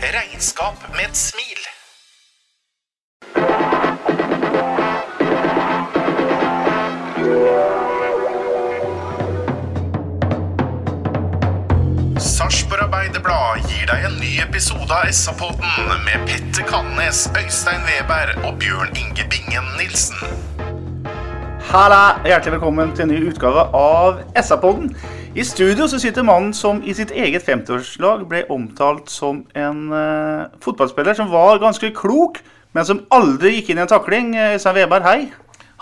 Regnskap med et smil. Sarpsborg Arbeiderblad gir deg en ny episode av SA-podden med Petter Kalnes, Øystein Weber og Bjørn Inge Bingen Nilsen. Halla! Hjertelig velkommen til en ny utgave av SA-podden. I studio så sitter mannen som i sitt eget 50-årslag ble omtalt som en uh, fotballspiller som var ganske klok, men som aldri gikk inn i en takling. Eh, Øystein Weberg, hei.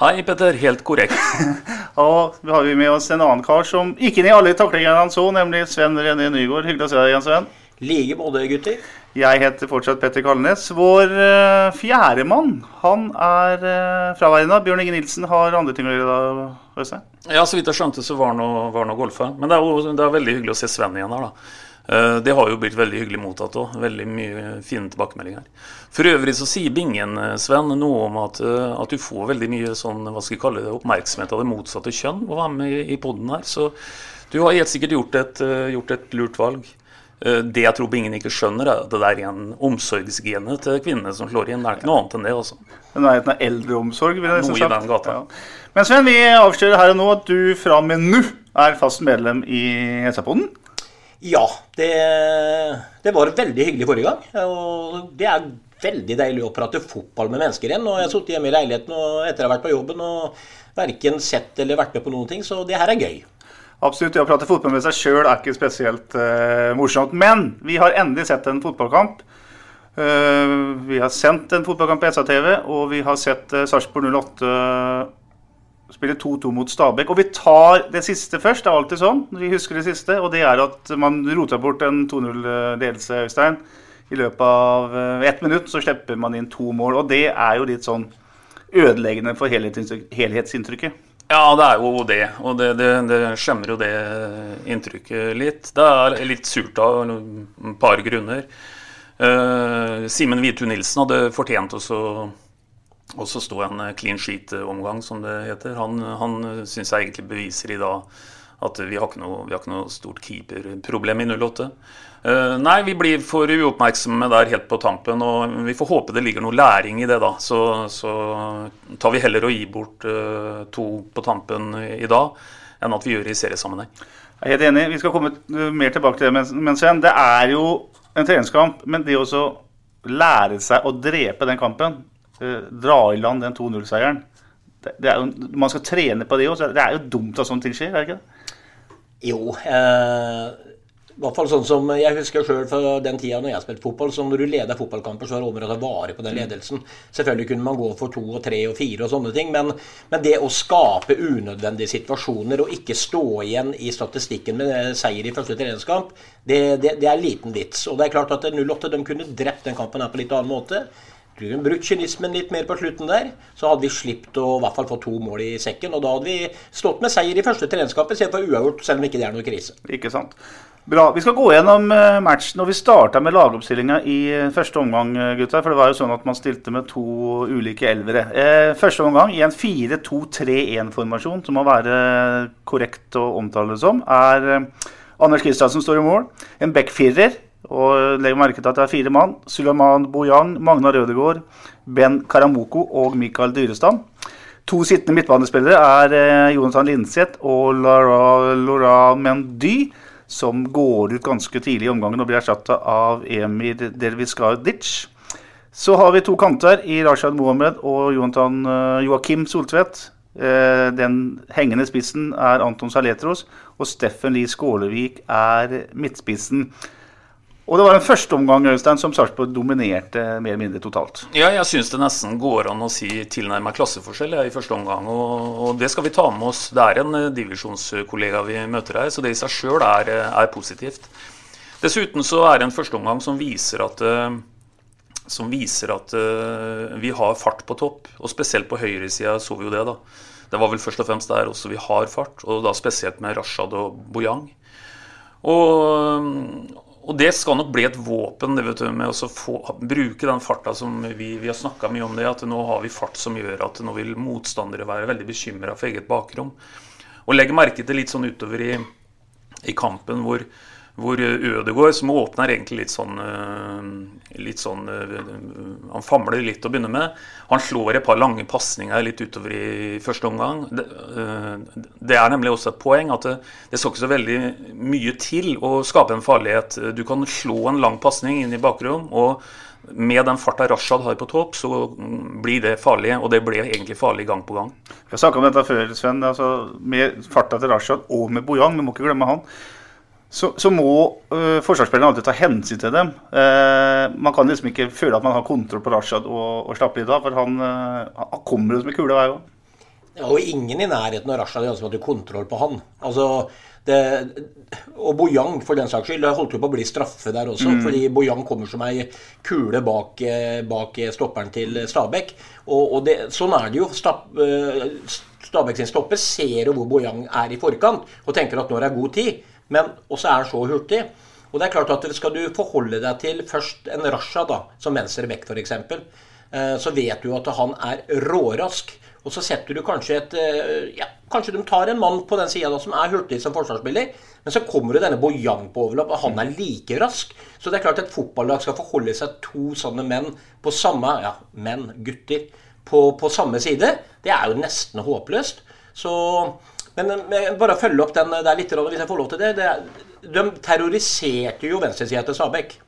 Hei, Petter. Helt korrekt. Og vi har med oss en annen kar som gikk inn i alle taklingene han så, nemlig Sven René Nygård. Hyggelig å se deg igjen, Sven. Like måte, gutter. Jeg heter fortsatt Petter Kalnes. Vår uh, fjerdemann, han er uh, fraværende. Bjørn Inge Nilsen har andre ting å gjøre da, Øystein? Ja, Så vidt jeg skjønte, så var han var golfa. Men det er det er veldig hyggelig å se Sven igjen her, da. Eh, Det har jo blitt veldig hyggelig mottatt òg. Veldig mye fine tilbakemeldinger. For øvrig så sier Bingen, eh, Sven, noe om at, eh, at du får veldig mye sånn, hva skal vi kalle det, oppmerksomhet av det motsatte kjønn å være med i, i poden her. Så du har helt sikkert gjort et, eh, gjort et lurt valg. Eh, Det jeg tror ingen ikke skjønner, er at det er en omsorgsgene til kvinnene som slår inn. Det er ikke noe annet enn det, altså. Nærheten av eldreomsorg. vil jeg Noe nesten i den gata. Ja. Men Sven, vi avslører her og nå at du fra og med nå er fast medlem i SA-poden. Ja, det, det var veldig hyggelig forrige gang. Og det er veldig deilig å prate fotball med mennesker igjen. Og jeg har sittet hjemme i leiligheten og etter å ha vært på jobben og verken sett eller vært med på noen ting, så det her er gøy. Absolutt, å prate fotball med seg sjøl er ikke spesielt uh, morsomt. Men vi har endelig sett en fotballkamp. Uh, vi har sendt en fotballkamp på SA-TV, og vi har sett uh, Sarpsborg 08 spille 2-2 mot Stabæk. Og vi tar det siste først. Det er alltid sånn. Vi husker det siste. Og det er at man rota bort en 2-0-ledelse, Øystein. I løpet av ett minutt så slipper man inn to mål. Og det er jo litt sånn ødeleggende for helhetsinntrykk- helhetsinntrykket. Ja, det er jo det. Og det, det, det skjemmer jo det inntrykket litt. Det er litt surt av et par grunner. Uh, Simen Hvitu Nilsen hadde fortjent også også stå en clean sheet-omgang, som det heter. Han, han syns jeg egentlig beviser i dag at vi har ikke noe, vi har ikke noe stort keeperproblem i 08. Eh, nei, vi blir for uoppmerksomme der helt på tampen, og vi får håpe det ligger noe læring i det, da. Så, så tar vi heller å gi bort uh, to på tampen i dag, enn at vi gjør det i seriesammenheng. Jeg er helt enig. Vi skal komme uh, mer tilbake til det. Men, men Sven, det er jo en treningskamp. Men det å lære seg å drepe den kampen, uh, dra i land den 2-0-seieren det, det er Man skal trene på det òg. Det er jo dumt at sånne ting skjer, er det ikke det? Jo, eh, i hvert fall sånn som jeg husker sjøl fra den tida når jeg spilte fotball. så Når du leder fotballkamper, så var det om å ta vare på den ledelsen. Selvfølgelig kunne man gå for to og tre og fire og sånne ting, men, men det å skape unødvendige situasjoner og ikke stå igjen i statistikken med seier i første treningskamp, det, det, det er liten vits. Og det er klart at 08 de kunne drept den kampen her på litt annen måte. Du kunne brukt kynismen litt mer på slutten der, så hadde vi sluppet å i hvert fall få to mål i sekken. Og da hadde vi stått med seier i første treningskamp istedenfor uavgjort, selv om ikke det er noe krise. Ikke sant. Bra. Vi skal gå gjennom eh, matchen. og Vi starta med lagoppstillinga i eh, første omgang. gutter, gutta, for det var jo sånn at Man stilte med to ulike elvere. Eh, første omgang i en 4-2-3-1-formasjon, som må være korrekt å omtale det som, er eh, Anders Kristiansen står i mål. En back-firer. Og legg merke til at det er fire mann. Suleiman Bojang, Magna Rødegård, Ben Karamoko og Mikael Dyrestam. To sittende midtbanespillere er eh, Jonathan Linseth og Laura, Laura Mendy. Som går ut ganske tidlig i omgangen og blir erstatta av Emir Derviskadic. Så har vi to kanter i Rashad Mohammed og Jonathan eh, Joakim Soltvedt. Eh, Den hengende spissen er Anton Saletros, og Steffen Lie Skålevik er midtspissen. Og det var en første omgang Øystein, som Sarpsborg dominerte mer eller mindre totalt. Ja, jeg syns det nesten går an å si tilnærmet klasseforskjell ja, i første omgang. Og, og, det skal vi ta med oss. Det er en eh, divisjonskollega vi møter her, så det i seg sjøl er, eh, er, positivt. Dessuten så er det en førsteomgang som viser at uh, som viser at vi har fart på topp. Og spesielt på høyresida så vi jo det, da. Det var vel først og fremst der også vi har fart, og da spesielt med Rashad og Bojang. Og, og det skal nok bli et våpen det vet du, med å få, bruke den farta som vi, vi har snakka mye om det, at nå har vi fart som gjør at nå vil motstandere være veldig bekymra for eget bakrom. Og legge merke til litt sånn utover i, i kampen hvor, hvor Ødegaard, som åpner egentlig litt sånn, litt sånn Han famler litt å begynne med. Han slår et par lange pasninger litt utover i første omgang. Det, det, er nemlig også et poeng at det, det skal ikke så veldig mye til å skape en farlighet. Du kan slå en lang pasning inn i bakrom. og med den farta Rashad har på topp, så blir det farlig. Og det ble egentlig farlig gang på gang. Vi har snakka om dette før, Sven. Altså, med farta til Rashad og med Bojang, vi må ikke glemme han så, så må uh, forsvarsspillerne alltid ta hensyn til dem. Uh, man kan liksom ikke føle at man har kontroll på Rashad og, og slappe litt av, for han, uh, han kommer jo som en kule hver gang. Ja, og ingen i nærheten av Rashad som hadde kontroll på han. Altså, det, og Bojang, for den saks skyld. Det holdt jo på å bli straffe der også. Mm. Fordi Bojang kommer som ei kule bak, bak stopperen til Stabæk. Og, og det, sånn er det jo. Stab, Stabæk sin stopper ser jo hvor Bojang er i forkant, og tenker at nå er det god tid. Men også er han så hurtig. Og det er klart at Skal du forholde deg til først en Rasha da, som venstre back f.eks., eh, så vet du at han er rårask. Og så setter du kanskje et eh, ja, Kanskje de tar en mann på den sida som er hurtig som forsvarsspiller. Men så kommer det denne Bojang på overlapp, og han er like rask. Så det er klart et fotballag skal forholde seg to sånne menn på samme Ja, menn, gutter. På, på samme side. Det er jo nesten håpløst. Så men, bare følge opp den der litt, hvis jeg får lov til det. det de terroriserte jo venstresida til Sabek.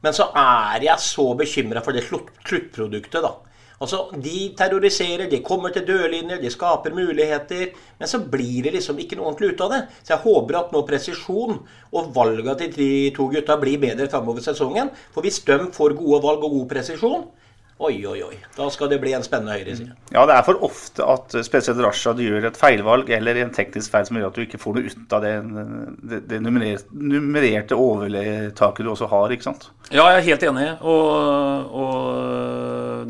Men så er jeg så bekymra for det sluttproduktet, da. Altså, De terroriserer, de kommer til dørlinjer, de skaper muligheter. Men så blir det liksom ikke noe ordentlig ut av det. Så jeg håper at nå presisjon og valga til de to gutta blir bedre framover sesongen. For hvis de får gode valg og god presisjon, Oi, oi, oi. Da skal det bli en spennende høyreside. Ja, det er for ofte at spesielt Rashad gjør et feilvalg eller en teknisk feil som gjør at du ikke får noe ut av det, det, det nummererte overtaket du også har, ikke sant? Ja, jeg er helt enig. Og, og,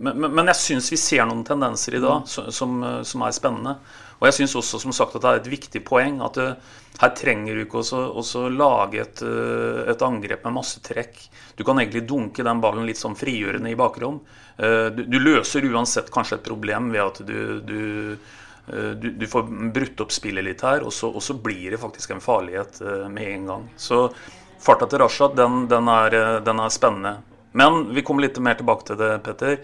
men, men, jeg syns vi ser noen tendenser i dag som, som er spennende. Og jeg syns også som sagt at det er et viktig poeng at det, eh, her trenger du ikke også, lage et, eh, et, angrep med masse trekk. Du kan egentlig dunke den ballen litt sånn frigjørende i bakrom. Eh, du, du løser uansett kanskje et problem ved at du, du du, du, får brutt opp spillet litt her, og så, og så, blir det faktisk en farlighet med en gang. Så farta til Rashad, den, den, er, den, er, spennende. Men vi kommer litt mer tilbake til det, Petter.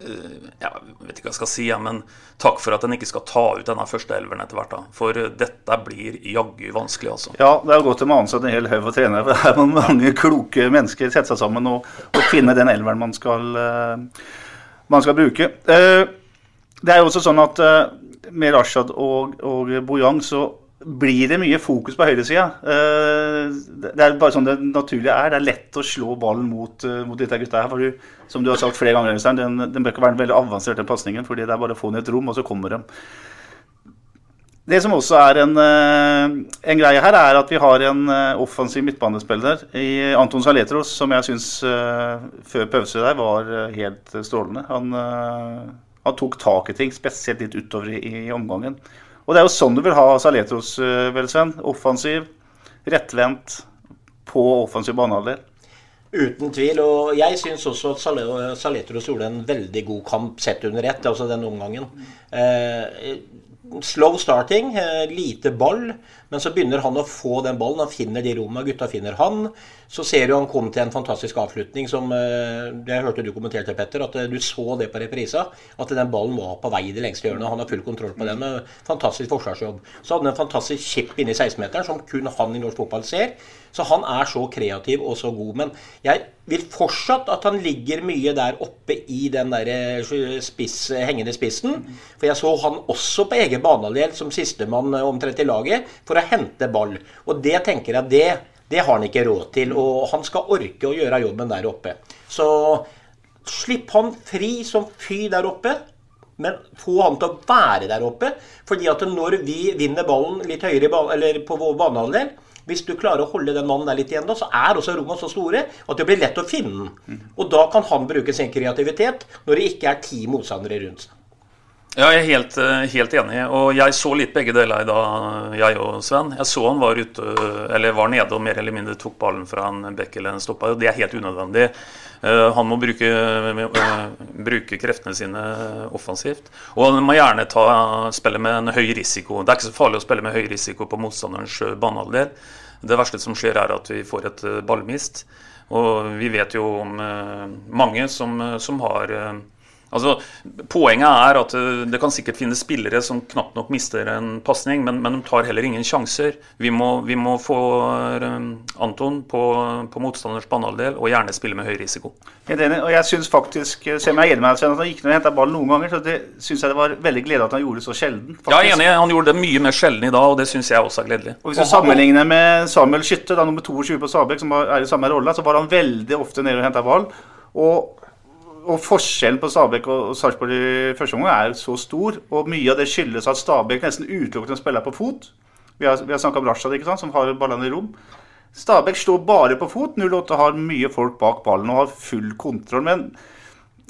Eh, jeg vet ikke hva jeg skal si, men takk for at en ikke skal ta ut denne første elveren etter hvert. da. For eh, dette blir jaggu vanskelig, altså. Ja, det er godt å ansette en hel haug av trenere. For her må mange kloke mennesker sette seg sammen og, og finne den elveren man skal, uh, man skal bruke. Det er jo også sånn at med Rashad og, og Bojang så blir det mye fokus på høyresida. Eh, det er bare sånn det naturlige er. Det er lett å slå ballen mot, eh, mot disse gutta her. For du, som du har sagt flere ganger, den, den bør ikke være veldig avansert, pasningen. fordi det er bare å få den i et rom, og så kommer de. Det som også er en, eh, en, greie her, er at vi har en offensiv midtbanespiller i Anton Saletros, som jeg syns før pause der var helt strålende. Han, han tok tak i ting, spesielt litt utover i, i omgangen. Og det er jo sånn du vil ha Saletros, eh, vel, Sven. Offensiv, rettvendt, på offensiv banehalvdel. Uten tvil. Og jeg syns også at Saletros gjorde en veldig god kamp sett under ett, altså den omgangen. Eh, slow starting, eh, lite ball. Men så begynner han å få den ballen. Han finner de rommene. Gutta finner han. Så ser du han kom til en fantastisk avslutning som det Jeg hørte du kommenterte, Petter, at eh, du så det på reprisa. At den ballen var på vei i det lengste hjørnet. Han har full kontroll på den fantastisk forsvarsjobb. Så hadde han en fantastisk chip inne i 16-meteren som kun han i norsk fotball ser. Så han er så kreativ og så god. Men jeg vil fortsatt at han ligger mye der oppe i den der eh, spiss, hengende spissen. For jeg så han også på egen banehalvdel som sistemann omtrent i laget for å hente ball. Og det tenker jeg det det har han ikke råd til. Og han skal orke å gjøre jobben der oppe. Så slipp han fri som fy der oppe. Men få han til å være der oppe. fordi at når vi vinner ballen litt høyere på vår banehalvdel, hvis du klarer å holde den mannen der litt igjen, da, så er også rommene så store at det blir lett å finne den. Og da kan han bruke sin kreativitet når det ikke er ti motstandere rundt seg. Ja, jeg er helt, eh, helt, enig. Og jeg så litt begge deler i dag, jeg og Sven. Jeg så han var ute, eller var nede og mer eller mindre tok ballen fra en bekk eller en stopper. Og det er helt unødvendig. Eh, han må bruke, eh, bruke, kreftene sine offensivt. Og han må gjerne ta, spille med en høy risiko. Det er ikke så farlig å spille med høy risiko på motstanderens banehalvdel. Det verste som skjer, er at vi får et ballmist. Og vi vet jo om mange som, som har Altså, Poenget er at eh, det kan sikkert finnes spillere som knapt nok mister en pasning, men, men, de tar heller ingen sjanser. Vi må, vi må få uh, Anton på, på motstanders banehalvdel og gjerne spille med høy risiko. Helt enig, og jeg synes faktisk, eh, selv om jeg er enig med deg, at han gikk ned og henta ball noen ganger, så det syns jeg det var veldig gledelig at han gjorde det så sjelden. Faktisk. Jeg er enig, han gjorde det mye mer sjelden i dag, og det syns jeg også er gledelig. Og Hvis du sammenligner med Samuel Skytte, da nummer 22 på Sabek, som er i samme rolle, så var han veldig ofte nede og henta ball. Og og forskjellen på Stabæk og Sarpsborg i første omgang er så stor. Og mye av det skyldes at Stabæk nesten utelukkende spiller på fot. Vi har, vi har snakka om Rashad, ikke sant, som har ballene i rom. Stabæk står bare på fot. 08 har mye folk bak ballen og har full kontroll. Men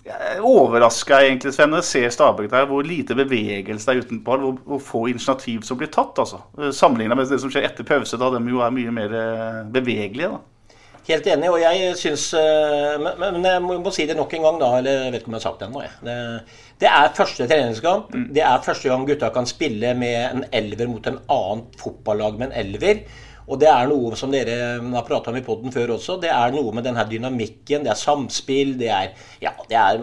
jeg er overraska egentlig, Sven, når jeg ser Stabæk der, hvor lite bevegelse det er uten ball. Hvor, hvor, få initiativ som blir tatt. altså. Sammenligna med det som skjer etter pause, da de jo er mye mer eh, bevegelige. da. Helt enig, og jeg syns eh, men, jeg må si det nok en gang, da. Eller jeg vet ikke om jeg har sagt det ennå. Det, det er første treningskamp. Mm. Det er første gang gutta kan spille med en elver mot en annet fotballag med en elver. Og det er noe som dere har prata om i poden før også. Det er noe med denne dynamikken, det er samspill, det er Ja, det er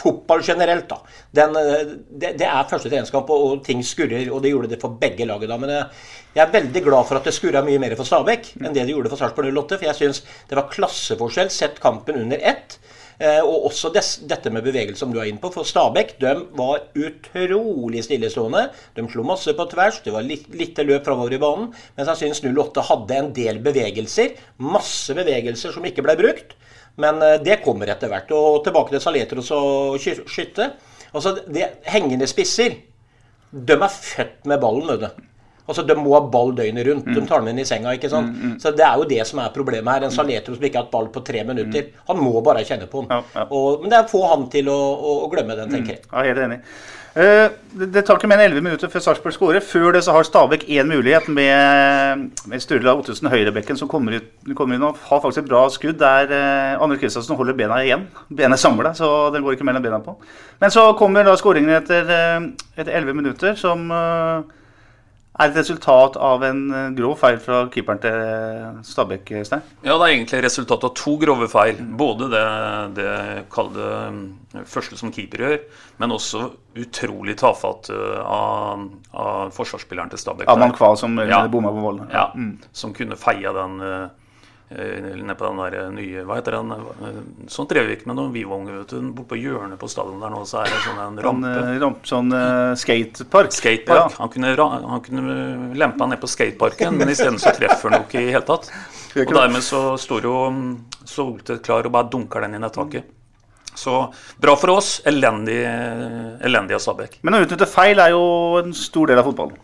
fotball generelt, da. Den, eh, det, det, er første treningskamp, og, og, ting skurrer. Og det gjorde det for begge laget da. Men jeg, jeg er veldig glad for at det skurra mye mer for Stabæk enn det det gjorde for Sarpsborg 08. For jeg syns det var klasseforskjell sett kampen under ett. Eh, og også des, dette med bevegelse som du er inne på. For Stabæk de var utrolig stillestående. De slo masse på tvers. Det var litt, litt løp framover i banen. Mens jeg syns 08 hadde en del bevegelser. Masse bevegelser som ikke ble brukt. Men eh, det kommer etter hvert. Og tilbake til Saletros og skytte. Altså, det, Hengende spisser de er født med ballen. vet du. Altså, De må ha ball døgnet rundt. De tar den inn i senga. ikke sant? Mm, mm. Så Det er jo det som er problemet her. En Saletro som ikke har hatt ball på tre minutter. Han må bare kjenne på den. Ja, ja. Og, men det er få han til å, å, å glemme den, tenker jeg. Ja, helt enig. Uh, det, tar ikke mer enn 11 minutter før Sarpsborg skårer. Før det så har Stabæk én mulighet med, med Sturla Ottesen, høyrebekken, som kommer, ut, kommer inn og har faktisk et bra skudd der eh, Anders Kristiansen holder bena igjen. Benet samla, så den går ikke mellom bena på. Men så kommer da skåringen etter, uh, etter 11 minutter, som uh, er et resultat av en eh, grov feil fra keeperen til eh, Stabæk? Stein? Ja, det er egentlig resultat av to grove feil. Både det, det kalde mm, første som keeper gjør, men også utrolig tafatt eh, av, av forsvarsspilleren til Stabæk. Aman Kval som ja. bomma på volden. Ja, mm. som kunne feia den Eh, nede på den der eh, nye Hva heter den? Sånn drev vi ikke med noen Vivong. Borte på hjørnet på stadion der nå, så er det sånn en rampe. Sånn, ramp, sånn uh, skatepark. Skatepark. Ja. Han, kunne, han kunne lempa ned på skateparken, men isteden så treffer han jo ikke i hele tatt. Og dermed så står jo Soltvedt klar og bare dunker den i nettaket. Så bra for oss. Elendig, elendig av Stabæk. Men å utnytte feil er jo en stor del av fotballen.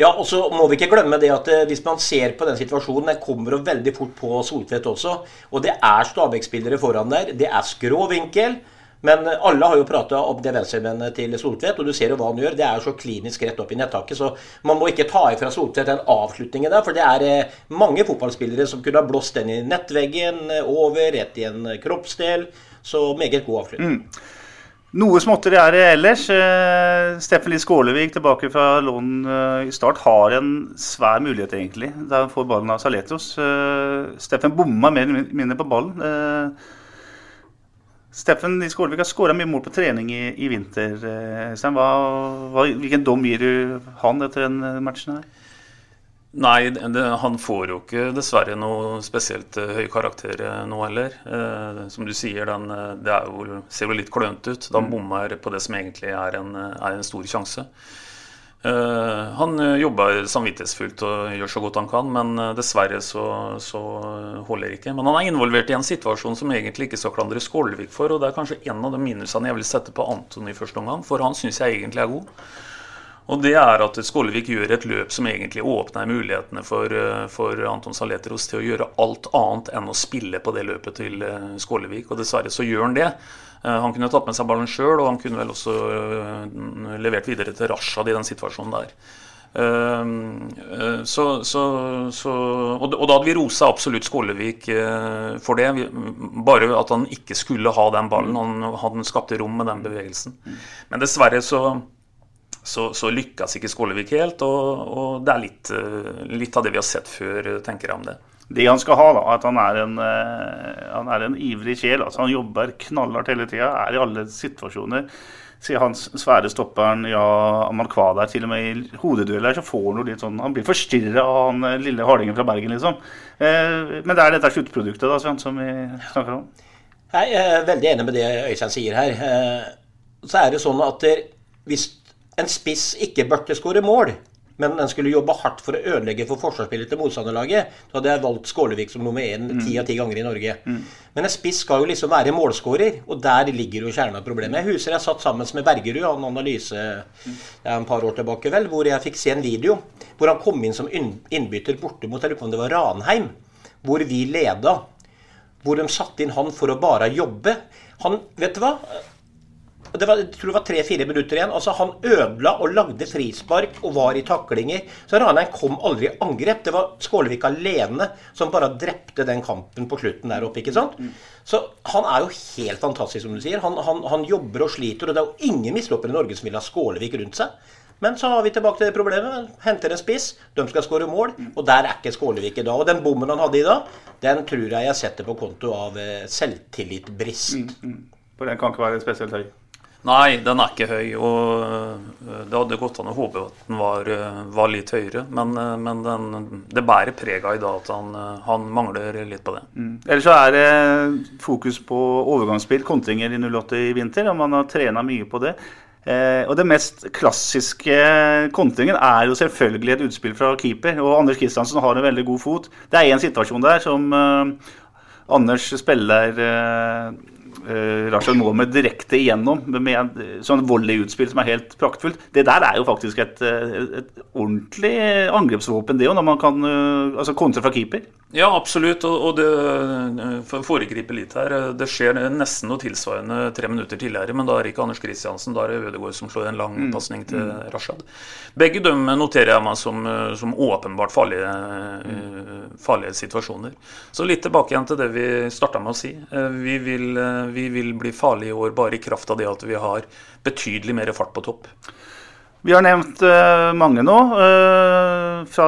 Ja, og så må vi ikke glemme det at eh, hvis man ser på den situasjonen Den kommer jo veldig fort på Soltvedt også. Og det er Stabæk-spillere foran der. Det er skrå vinkel. Men alle har jo prata om det venstrebenet til Soltvedt, og du ser jo hva han gjør. Det er jo så klinisk rett opp i nettaket, så man må ikke ta ifra Soltvedt den avslutningen der. For det er eh, mange fotballspillere som kunne ha blåst den i nettveggen, eh, over, rett i en kroppsdel. Så meget god avslutning. Mm. Noe småtteri er det ellers. Eh, Steffen Lie Skålevik tilbake fra lån eh, i start har en svær mulighet, egentlig. Da han får ballen av Saletros. Eh, Steffen bomma mer eller mindre på ballen. Steffen Lie Skålevik har skåra mye mål på trening i, i vinter. Hva, hva, hvilken dom gir du han etter den matchen her? Nei, det, han får jo ikke dessverre noe spesielt eh, høy karakter eh, nå heller. Eh, som du sier, den, eh, det jo, ser jo litt klønete ut. Da Mm. bommer på det som egentlig er en, er en stor sjanse. Eh, han jobber samvittighetsfullt og gjør så godt han kan, men dessverre så, så holder ikke. Men han er involvert i en situasjon som egentlig ikke skal klandre Skålevik for, og det er kanskje en av de minusene jeg vil sette på Anton i første omgang, for han syns jeg egentlig er god. Og det er at Skålevik gjør et løp som egentlig åpner mulighetene for, eh, for Anton Saletros til å gjøre alt annet enn å spille på det løpet til eh, Skålevik. Og dessverre så gjør han det. Eh, Han kunne tatt med seg ballen sjøl, og han kunne vel også levert videre til Rashad i den situasjonen der. Så, så, så, og, da hadde vi rosa absolutt Skålevik for det. Bare at han ikke skulle ha den ballen. Han, han skapte rom med den bevegelsen. Men dessverre så så, så lykkes ikke Skålevik helt, og, og det er litt, eh, litt av det vi har sett før, eh, tenker jeg om det. Det han skal ha, da, at han er en, eh, han er en ivrig sjel. altså Han jobber knallhardt hele tida, er i alle situasjoner. Se hans svære stopperen, ja, Amalkwa der, til og med i hodedueller, så får han jo litt sånn Han blir forstyrra av han lille hardingen fra Bergen, liksom. Eh, men det er dette sluttproduktet da, Sven, som vi snakker om. Jeg er veldig enig med det Øystein sier her. Eh, Så er det sånn at der, hvis en spiss ikke burde skåre mål, men den skulle jobbe hardt for å ødelegge for forsvarsspillet til motstanderlaget, da hadde jeg valgt Skålevik som nummer én ti av ti ganger i Norge. Men en spiss skal jo liksom være målskårer, og der ligger jo kjernen av problemet. Jeg husker jeg satt sammen med Bergerud, han analyse det er en par år tilbake vel, hvor jeg fikk se en video hvor han kom inn som innbytter borte mot jeg lurer på om det var Ranheim, hvor vi leda hvor de satte inn han for å bare jobbe. Han, vet du hva? Det var, jeg tror det var tre-fire minutter igjen. altså Han ødela og lagde frispark og var i taklinger. Så Ranheim kom aldri i angrep. Det var Skålevik alene som bare drepte den kampen på slutten der oppe. ikke sant? Så han er jo helt fantastisk, som du sier. Han, han, han jobber og sliter. Og det er jo ingen misloppere i Norge som vil ha Skålevik rundt seg. Men så har vi tilbake til det problemet. Henter en spiss, de skal skåre mål, og der er ikke Skålevik i dag. Og den bommen han hadde i dag, den tror jeg jeg setter på konto av eh, selvtillitbrist. For den kan ikke være spesielt høy. Nei, den er ikke høy, og øh, det hadde gått an å håpe at den var, øh, var litt høyere. Men, øh, men den, det bærer preg av i dag at han, han mangler litt på det. Ellers så er det fokus på overgangsspill, kontringer i 08 i vinter, og man har trena mye på det. Eh, og det mest klassiske kontringen er jo selvfølgelig et utspill fra keeper. Og Anders Kristiansen har en veldig god fot. Det er en situasjon der som eh, Anders spiller uh, Rashad Mohammed direkte igjennom med en sånn volleyutspill som er helt praktfullt. Det der er jo faktisk et, eh, et ordentlig angrepsvåpen, det jo, når man kan eh, altså kontre fra keeper. Ja, absolutt. Og, det foregriper for å foregripe litt her øh, Det skjer nesten noe tilsvarende tre minutter tidligere, men da er det ikke Anders Kristiansen, da er det Ødegaard som slår en lang Mm. pasning til Rashad. Begge dem noterer jeg meg som, øh, som åpenbart farlige, mm. farlige situasjoner. Så litt tilbake igjen til det vi starta med å si. Eh, Vi vil, vi vil bli farlige i år bare i kraft av det at vi har betydelig mer fart på topp. Vi har nevnt uh, mange nå. Uh, fra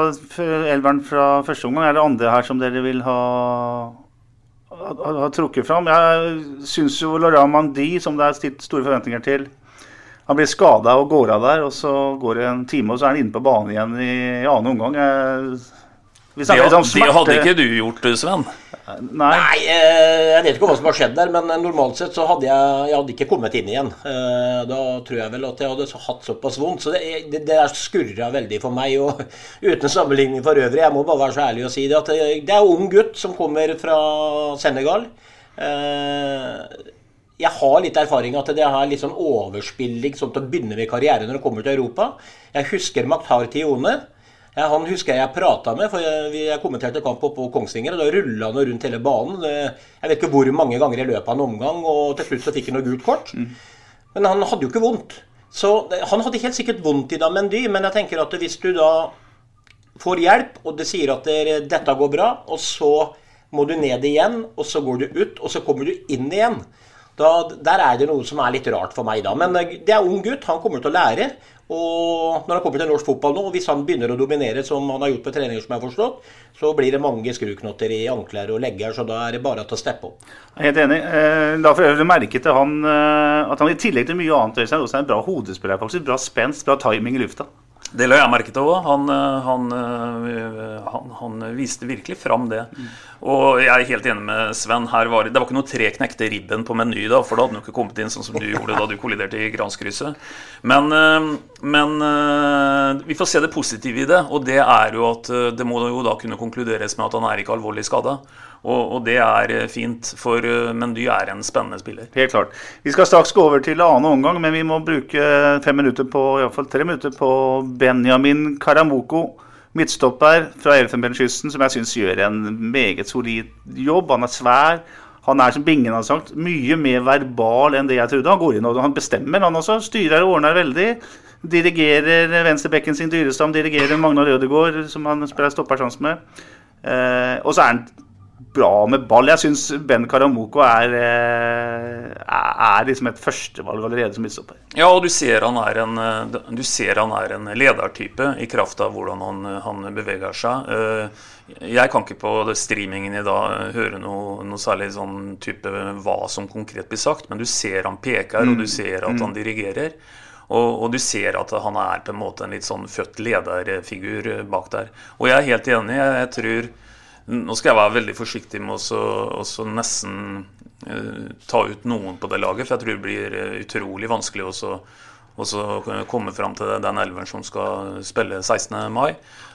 elveren fra første omgang. Er det andre her som dere vil ha, ha, ha trukket fram? Jeg syns jo Laurent Mandy, som det er stilt store forventninger til Han blir skada og går av der, og så går det en time, og så er han inne på banen igjen i, i annen omgang. Jeg, Det, det hadde ikke du gjort, Sven. Nei. Nei, eh, jeg vet ikke hva som har skjedd der, men eh, normalt sett så hadde jeg, jeg hadde ikke kommet inn igjen. Eh, Da tror jeg vel at jeg hadde hatt såpass vondt. Så det, det, det skurra veldig for meg. Og uten sammenligning for øvrig, jeg må bare være så ærlig og si det, at det, det er en ung gutt som kommer fra Senegal. Eh, jeg har litt erfaring at det er litt sånn overspilling sånn til å begynne med karriere når du kommer til Europa. Jeg husker Maktar Tione. Ja, han husker jeg jeg prata med, for jeg, jeg kommenterte kamp på Kongsvinger. og Da rulla han rundt hele banen. Jeg vet ikke hvor mange ganger i løpet av en omgang, og til slutt så fikk han noe gult kort. Men han hadde jo ikke vondt. Så Han hadde helt sikkert vondt i Damendy, men jeg tenker at hvis du da får hjelp, og det sier at det, dette går bra, og så må du ned igjen, og så går du ut, og så kommer du inn igjen, Da, der er det noe som er litt rart for meg, da. Men eh, det er ung gutt, han kommer til å lære. Og når han kommer til norsk fotball nå, og hvis han begynner å dominere som han har gjort på treninger, som jeg har forstått, så blir det mange skruknotter i ankler og legger, så da er det bare til å steppe opp. Helt enig. Eh, La for øvrig merke til han eh, at han i tillegg til mye annet også er en bra hodespiller. faktisk. Bra spenst, bra timing i lufta. Det la jeg merke til òg. Han, eh, han, eh, han, han viste virkelig fram det. Og jeg er helt enig med Sven. Her var, det var ikke noe tre knekte ribben på Meny, da, for da hadde han ikke kommet inn sånn som du gjorde da du kolliderte i Granskrysset. Men, eh, men vi får se det positive i det, og det er jo at det må jo da kunne konkluderes med at han er ikke alvorlig skada. Og, og det er eh, fint, for eh, Mendy er en spennende spiller. Helt klart. Vi skal straks gå over til annen omgang, men vi må bruke fem minutter på, i fall tre minutter på Benjamin Karamoko. Midtstopper fra Elfenbenskysten, som jeg syns gjør en meget solid jobb. Han er svær. Han er, som Bingen har sagt, mye mer verbal enn det jeg trodde. Han går inn og han bestemmer, han også. Styrer og ordner veldig. Dirigerer venstrebekken sin Dyrestam, dirigerer Magnar Rødegård, som han spiller stopper sammen med. Eh, og så er han bra med ball. Jeg syns Ben Karamoko er, eh, er, liksom et førstevalg allerede som midtstopper. Ja, og du ser han er en, eh, du ser han er en ledertype i kraft av hvordan han, han beveger seg. Eh, Jeg kan ikke på streamingen i dag høre noe, noe særlig sånn type hva som konkret blir sagt, men du ser han peker, og du ser at han dirigerer. Og, og du ser at han er på en måte en litt sånn født lederfigur bak der. Og jeg er helt enig. Jeg, jeg tror Nå skal jeg være veldig forsiktig med å nesten uh, ta ut noen på det laget, for jeg tror det blir eh, utrolig vanskelig å komme fram til den elveren som skal spille 16. mai.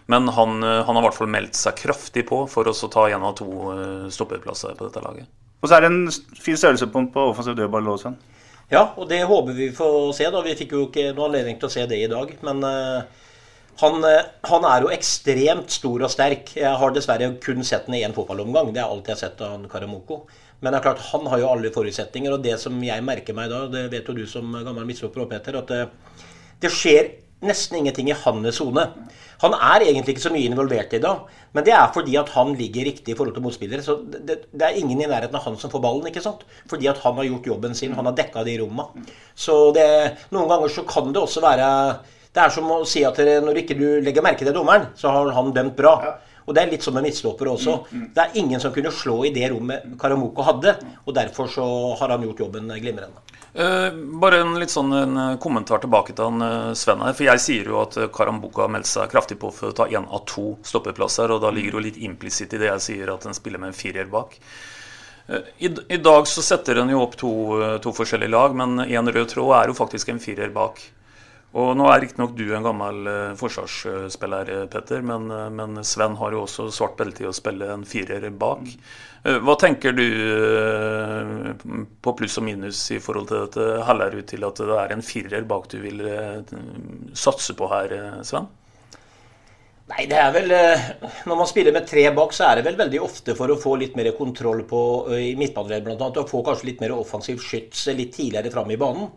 Men han, uh, han har i hvert fall meldt seg kraftig på for å ta en av to uh, stopperplasser på dette laget. Og så er det en fin størrelse på, på offensiv dødball også. Ja, og det håper vi får se. da. Vi fikk jo ikke noe anledning til å se det i dag. Men eh, han, eh, han er jo ekstremt stor og sterk. Jeg har dessverre kun sett ham i én fotballomgang. Det er alt jeg har sett av han Karamoko. Men det er klart, han har jo alle forutsetninger. Og det som jeg merker meg da, det vet jo du som gammel midtstopper Peter, at det, det skjer nesten ingenting i hans sone. Han er egentlig ikke så mye involvert i det, men det er fordi at han ligger riktig i forhold til motspillere. Så det, det er ingen i nærheten av han som får ballen, ikke sant? Fordi at han har gjort jobben sin, han har dekka de romma. Så det, noen ganger så kan det også være Det er som å si at når ikke du legger merke til dommeren, så har han dømt bra. Og det er litt som med midtstoppere også. Det er ingen som kunne slå i det rommet Karamoko hadde, og derfor så har han gjort jobben glimrende. Eh, bare en litt sånn en eh, kommentar tilbake til han eh, Sven her. For jeg sier jo at eh, Karambuka har meldt seg kraftig på for å ta én av to stoppeplasser. Og da ligger det jo litt implisitt i det jeg sier, at en spiller med en firer bak. I, I dag så setter en jo opp to, to forskjellige lag, men én rød tråd er jo faktisk en firer bak. Og nå er riktignok du en gammel eh, forsvarsspiller, eh, Petter, men, eh, men Sven har jo også svart belte i å spille en firer bak. Eh, Hva tenker du på pluss og minus i forhold til dette? Heller ut til at det er en firer bak du vil satse på her, Sven? Nei, det er vel Når man spiller med tre bak, så er det vel veldig ofte for å få litt mer kontroll på i midtbaneleddet bl.a. Og få kanskje litt mer offensiv skyts litt tidligere fram i banen.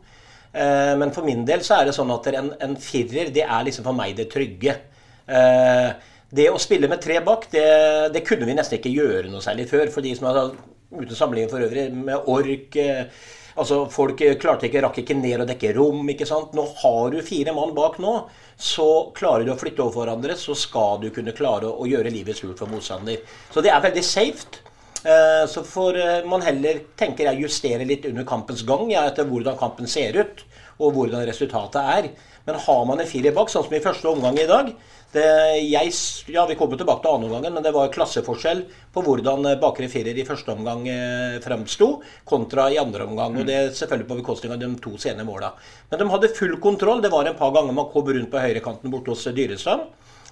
Eh, Men for min del så er det sånn at en, en firer, det er liksom for meg det trygge. Eh, Det å spille med tre bak, det, det kunne vi nesten ikke gjøre noe særlig før. For de som har uten sammenligning for øvrig, med ork eh, Altså, Folk klarte ikke, rakk ikke ned og dekke rom. ikke sant? Nå har du fire mann bak nå, så klarer du å flytte over hverandre, så skal du kunne klare å gjøre livet surt for motstander. Så det er veldig safe. Eh, Så får eh, man heller tenker jeg, justere litt under kampens gang ja, etter hvordan kampen ser ut og hvordan resultatet er. Men har man en firer bak, sånn som i første omgang i dag det, jeg, ja, Vi kommer tilbake til andre omgangen, men det var klasseforskjell på hvordan eh, bakre firer i første omgang eh, fremsto, kontra i andre omgang. og Det er selvfølgelig på bekostning av de to sene måla. Men de hadde full kontroll. Det var en par ganger man kom rundt på høyrekanten borte hos Dyrestam.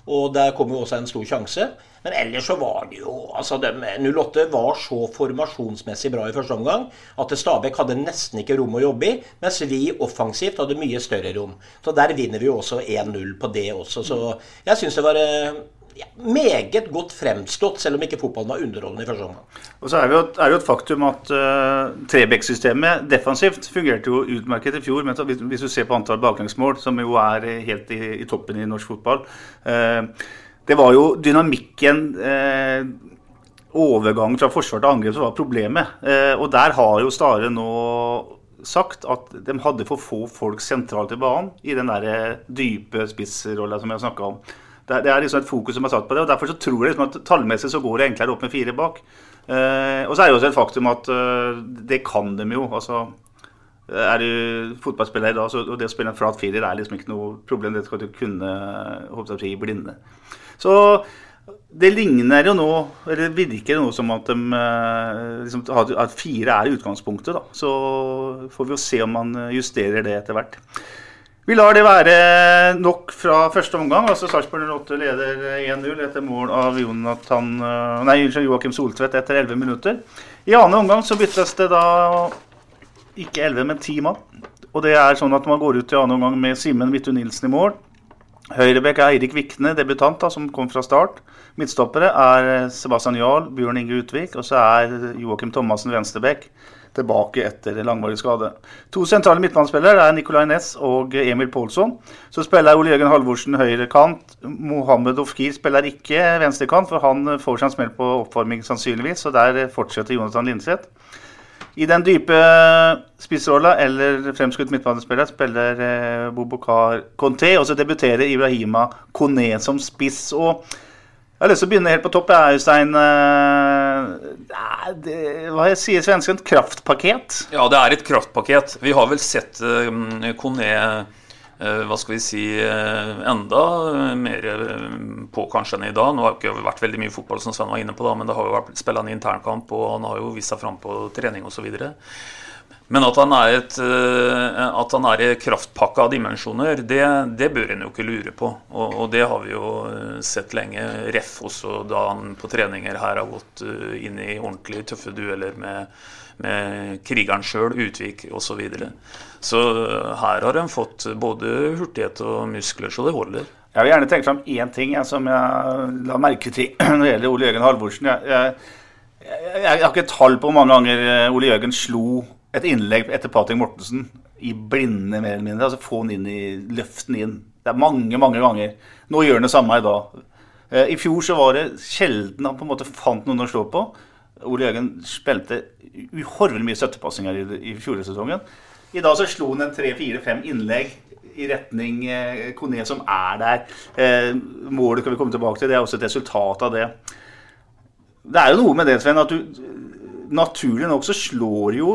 Og der kom jo også en stor sjanse. Men ellers så var det jo altså de, 08 var så formasjonsmessig bra i første omgang at Stabæk hadde nesten ikke rom å jobbe i, mens vi offensivt hadde mye større rom. Så der vinner vi jo også 1-0 på det også. Så jeg syns det var eh, meget godt fremstått, selv om ikke fotballen var underholdende i første omgang. Og så er det jo, er det et faktum at uh, Trebekk-systemet defensivt fungerte jo utmerket i fjor. Men hvis, du ser på antall baklengsmål, som jo er helt i, i toppen i norsk fotball uh, Det var jo dynamikken uh, overgang fra forsvar til angrep som var problemet. Eh, og der har jo Stare nå sagt at de hadde for få folk sentralt i banen i den der dype spissrolla som jeg snakka om. Det, det, er liksom et fokus som er satt på det, og derfor så tror jeg liksom at tallmessig så går det enklere opp med fire bak. Eh, og så er det også et faktum at eh, det kan de jo. altså er du fotballspiller i dag, så det å spille en flat firer er liksom ikke noe problem. Det skal du kunne håper i blinde. Så det ligner jo nå, eller virker jo nå som at, de, eh, liksom, at fire er utgangspunktet. da. Så får vi jo se om man justerer det etter hvert. Vi lar det være nok fra første omgang. altså Sarpsborg 08 leder 1-0 etter mål av Jonathan, eh, nei, Joakim Soltvedt etter 11 minutter. I annen omgang så byttes det da ikke 11, men 10 mann. Og det er sånn at man går ut i annen omgang med Simen Vittu Nilsen i mål. Høyrebekk er Eirik Vikne, debutant, da, som kom fra start. Midtstoppere er Sebastian Jarl, Bjørn Inge Utvik, og så er Joakim Thomassen venstrebekk tilbake etter langvarig skade. To sentrale midtbanespillere er Nicolay Næss og Emil Pålsson. Så spiller Ole Jørgen Halvorsen høyre kant. Mohammed Ofkir spiller ikke venstrekant, for han får seg en smell på oppvarming sannsynligvis, så der fortsetter Jonathan Lindseth. I den dype spissrolla eller fremskutt midtbanespiller spiller eh, Bobokar Conté, og så debuterer Ibrahima Kone som spiss. og jeg har lyst til å begynne helt på topp. Øystein. Eh, hva sier svensken? Kraftpaket? Ja, det er et kraftpaket. Vi har vel sett uh, Kone uh, hva skal vi si, enda mer på kanskje enn i dag. Nå har det ikke vært veldig mye fotball, som Sven var inne på, da, men det har jo vært spilt en internkamp, og han har jo vist seg fram på trening osv. Men at han er, et, eh, at han er i kraftpakka av dimensjoner, det, det bør en jo ikke lure på. Og, og, det har vi jo eh, sett lenge. Ref også da han på treninger her har gått eh, inn i ordentlig tøffe dueller med, med krigeren sjøl, Utvik osv. Så, videre. så her har en fått både hurtighet og muskler så det holder. Jeg vil gjerne trekke fram én ting jeg, som jeg la merke til når det gjelder Ole Jørgen Halvorsen. Jeg, jeg, jeg, har ikke tall på hvor mange ganger Ole Jørgen slo et innlegg etter Patrick Mortensen i blinde, mer eller mindre. Altså få han inn i løften inn. Det er mange, mange ganger. Nå gjør han det samme i dag. Eh, I fjor så var det sjelden han på en måte fant noen å slå på. Ole Jørgen spilte uhorvelig mye støttepassinger i, i fjorårssesongen. I dag så slo han en tre-fire-fem innlegg i retning eh, Kone, som er der. Eh, målet kan vi komme tilbake til. Det er også et resultat av det. Det er jo noe med det, Sven, at du naturlig nok så slår jo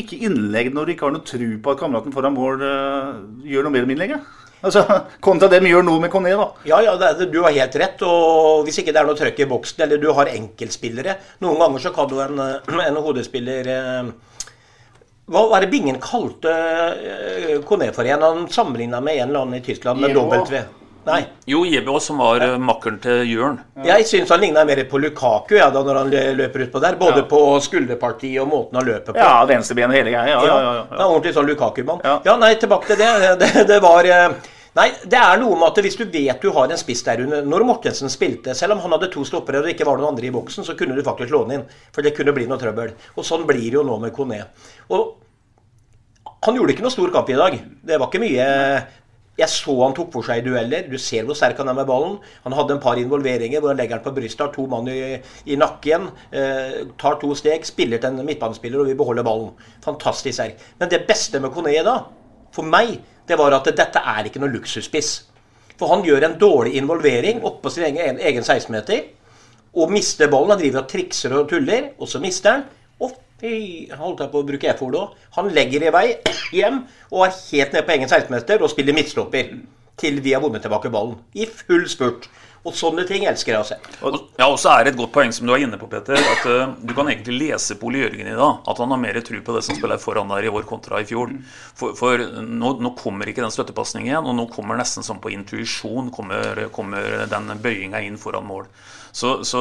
ikke innlegg når du ikke har noe tro på at kameraten foran mål uh, gjør noe mer med innlegget. Altså, Kontra dem gjør noe med Conné, da. Ja, ja, det, du har helt rett. og Hvis ikke det er noe trøkk i boksen, eller du har enkeltspillere Noen ganger så kan du en, en hodespiller eh, Hva var det Bingen kalte Conné for igjen? Han sammenligna med en eller annen i Tyskland med W. Nei. Jo, Jebbo som var ja. makkeren til Jørn. Ja. Jeg syns han ligna mer på Lukaku ja, da når han løper utpå der. Både ja. på skulderpartiet og måten han løper på. Ja, venstrebenet hele greia. Ja, ja, ja, ordentlig sånn Lukaku-mann. Ja. nei, tilbake til det. Det, det var uh, Nei, det er noe med at hvis du vet du har en spiss der under Når Mortensen spilte, selv om han hadde to stoppere og det ikke var noen andre i boksen, så kunne du faktisk låne inn. For det kunne bli noe trøbbel. Og sånn blir det jo nå med Kone. Og han gjorde ikke noe stor kamp i dag. Det var ikke mye jeg så han tok for seg i dueller. Du ser hvor sterk han er med ballen. Han hadde en par involveringer hvor han legger den på brystet, har to mann i, i nakken, eh, tar to steg, spiller til en midtbanespiller og vil beholde ballen. Fantastisk sterk. Men det beste med Kone da, for meg, det var at dette er ikke noe luksusspiss. For han gjør en dårlig involvering oppå sin egen, egen 16-meter og mister ballen. Han driver og trikser og tuller, og så mister han. Og holdt jeg på å bruke F-ordet òg. Han legger i vei hjem og er helt nede på egen 16-meter og spiller midtstopper til vi har vunnet tilbake ballen. I full spurt. Og sånne ting elsker jeg å se. Ja, og så er det et godt poeng som du er inne på, Peter. At uh, du kan egentlig lese på Ole Jørgen i dag at han har mer tro på det som spiller foran der i år kontra i fjor. For, for nå, nå, kommer ikke den støttepasningen igjen, og nå kommer nesten som på intuisjon kommer, kommer den bøyinga inn foran mål. Så, så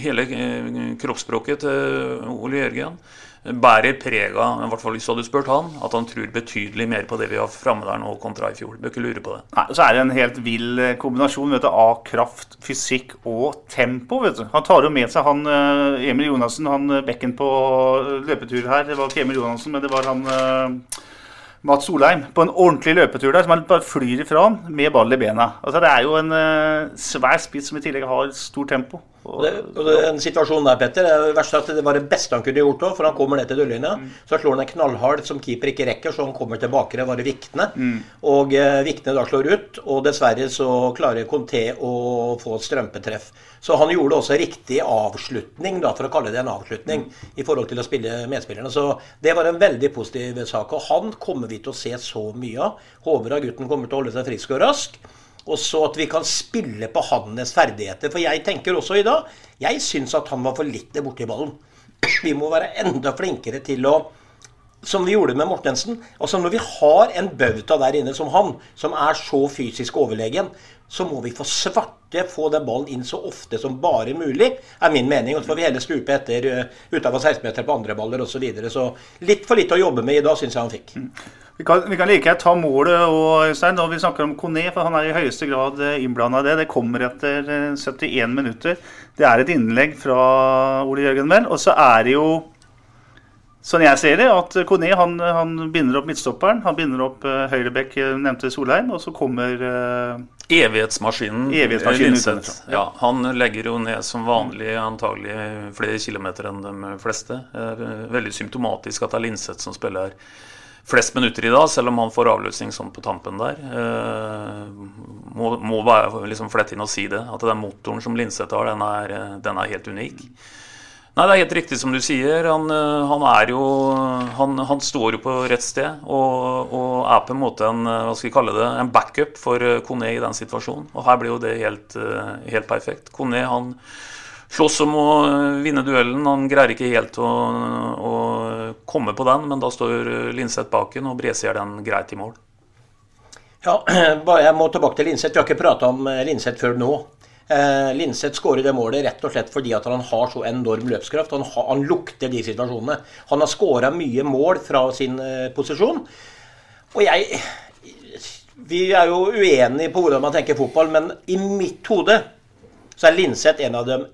hele eh, kroppsspråket til Ole Jørgen bærer preg av, i hvert fall hvis du hadde spurt han, at han tror betydelig mer på det vi har framme der nå kontra i fjor. Bør ikke lure på det. Nei, Så er det en helt vill eh, kombinasjon du, av kraft, fysikk og tempo. vet du. Han tar jo med seg han eh, Emil Jonassen, han bekken på løpetur her. Det var ikke Emil Jonassen, men det var han Mats Solheim på en ordentlig løpetur der, som han bare flyr ifra han med ball i bena. Altså, det er jo en uh, svær spiss som i tillegg har stort tempo. Og det, og den situasjonen der, Petter, det er det verste at det var det beste han kunne gjort òg. For han kommer ned til dørlinja, mm. så slår han en knallhard som keeper ikke rekker, så han kommer tilbake. Det var det Vikne. Mm. Og eh, Vikne da slår ut, og dessverre så klarer Conté å få et strømpetreff. Så han gjorde også riktig avslutning, da, for å kalle det en avslutning, mm. i forhold til å spille medspillerne. Så det var en veldig positiv sak. Og han kommer vi til å se så mye av. Håper at gutten kommer til å holde seg frisk og rask. Og så at vi kan spille på hans ferdigheter. For jeg tenker også i dag Jeg syns at han var for lite borti ballen. Vi må være enda flinkere til å Som vi gjorde med Mortensen. Altså Når vi har en bauta der inne som han, som er så fysisk overlegen, så må vi få svarte få den ballen inn så ofte som bare mulig, er min mening. Og så får vi heller stupe etter uh, utafor 16-meter på andre baller osv. Så, videre. så litt for lite å jobbe med i dag, syns jeg han fikk. Vi kan, vi kan like gjerne ta målet og, Øystein, når vi snakker om Kone, for han er i høyeste grad eh, innblanda i det. Det kommer etter 71 eh, minutter. Det er et innlegg fra Ole Jørgen Vel. Og så er det jo, sånn jeg ser det, at Kone han, han binder opp midtstopperen. Han binder opp uh, Høyrebekk, nevnte Solheim, og så kommer uh, Evighetsmaskinen, Evighetsmaskinen Linseth. Ja, han legger jo ned som vanlig antagelig flere kilometer enn de fleste. Veldig symptomatisk at det er Linseth som spiller her flest minutter i dag, selv om han får avløsning sånn på tampen der. Eh, må, må bare liksom flette inn og si det. At den motoren som Linseth har, den er, den er, helt unik. Nei, det er helt riktig som du sier. Han, eh, han er jo han, han, står jo på rett sted og, og, er på en måte en hva skal kalle det, en backup for Kone i den situasjonen. Og her blir jo det helt, helt perfekt. Kone han slåss om å vinne duellen. Han greier ikke helt å, å komme på den, men da står Linseth bak den, og Bresi er den greit i mål. Ja, jeg må tilbake til Linseth. Vi har ikke prata om eh, Linseth før nå. Eh, Linseth skårer det målet rett og slett fordi at han har så enorm løpskraft. Han, har, han lukter de situasjonene. Han har skåra mye mål fra sin eh, posisjon. Og jeg Vi er jo uenige på hvordan man tenker fotball, men i mitt hode så er Linseth en av dem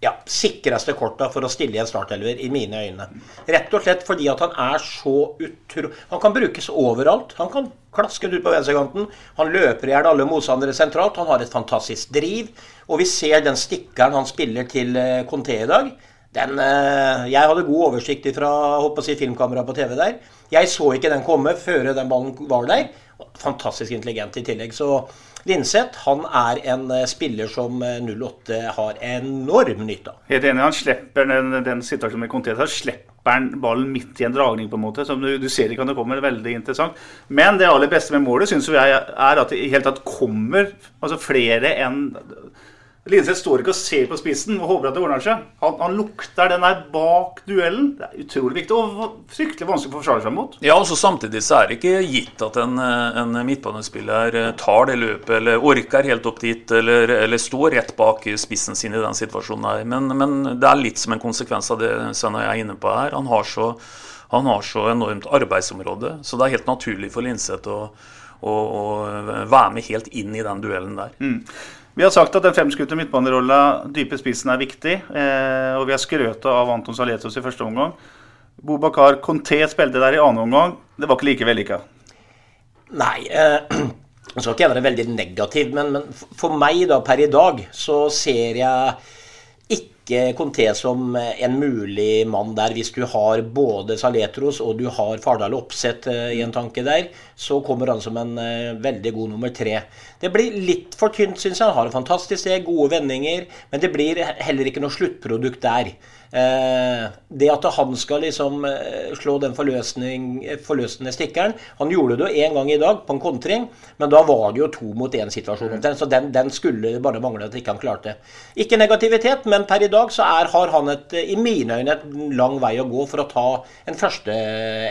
ja, sikreste korta for å stille i en startelver, i mine øyne. Rett og slett fordi at han er så utro... Han kan brukes overalt. Han kan klaske ut på venstrekanten. Han løper i hjel alle motstandere sentralt. Han har et fantastisk driv. Og vi ser den stikkeren han spiller til eh, Conté i dag. Den, eh, jeg hadde god oversikt fra si, filmkamera på TV der. Jeg så ikke den komme før den ballen var der. Fantastisk intelligent i tillegg. Så Linseth han er en eh, spiller som 08 eh, har enorm nytte av. Helt enig. Han slipper den, den situasjonen med Conté. slipper han ballen midt i en dragning, på en måte. Som du, du ser ikke når det kommer. Veldig interessant. Men det aller beste med målet syns jeg er at det i hele tatt kommer altså flere enn Linseth står ikke og ser på spissen og håper at det ordner seg. Han, han lukter den der bak duellen. Det er utrolig viktig og fryktelig vanskelig å forsvare seg mot. Ja, og så Samtidig så er det ikke gitt at en, en midtbanespiller tar det løpet eller orker helt opp dit, eller, eller står rett bak spissen sin i den situasjonen her. Men, men, det er litt som en konsekvens av det Svein og jeg er inne på her. Han har, så, han har så enormt arbeidsområde, så det er helt naturlig for Linseth å, å, å være med helt inn i den duellen der. Mm. Vi har sagt at den femskutte midtbanerolla, dype spissen, er viktig. Eh, og vi har skrøt av Anton Saletos i første omgang. Bobakar Conté spilte der i annen omgang. Det var ikke like vellykka. Nei. Eh, nå skal ikke jeg være veldig negativ, men, men, for meg da per i dag så ser jeg ikke Conté som en mulig mann der. Hvis du har både Saletros og du har Fardal Oppsett eh, i en tanke der, så kommer han som en uh, veldig god nummer tre. Det blir litt for tynt, syns jeg. Han har en fantastisk sted, gode vendinger, men det blir heller ikke noe sluttprodukt der. Eh, det at han skal liksom eh, slå den forløsende stikkeren Han gjorde det jo én gang i dag på en kontring, men da var det jo to mot én-situasjon. Så den, den, skulle bare mangle at ikke han klarte. Ikke negativitet, men per i dag så er, har han et, i mine øyne et lang vei å gå for å ta en første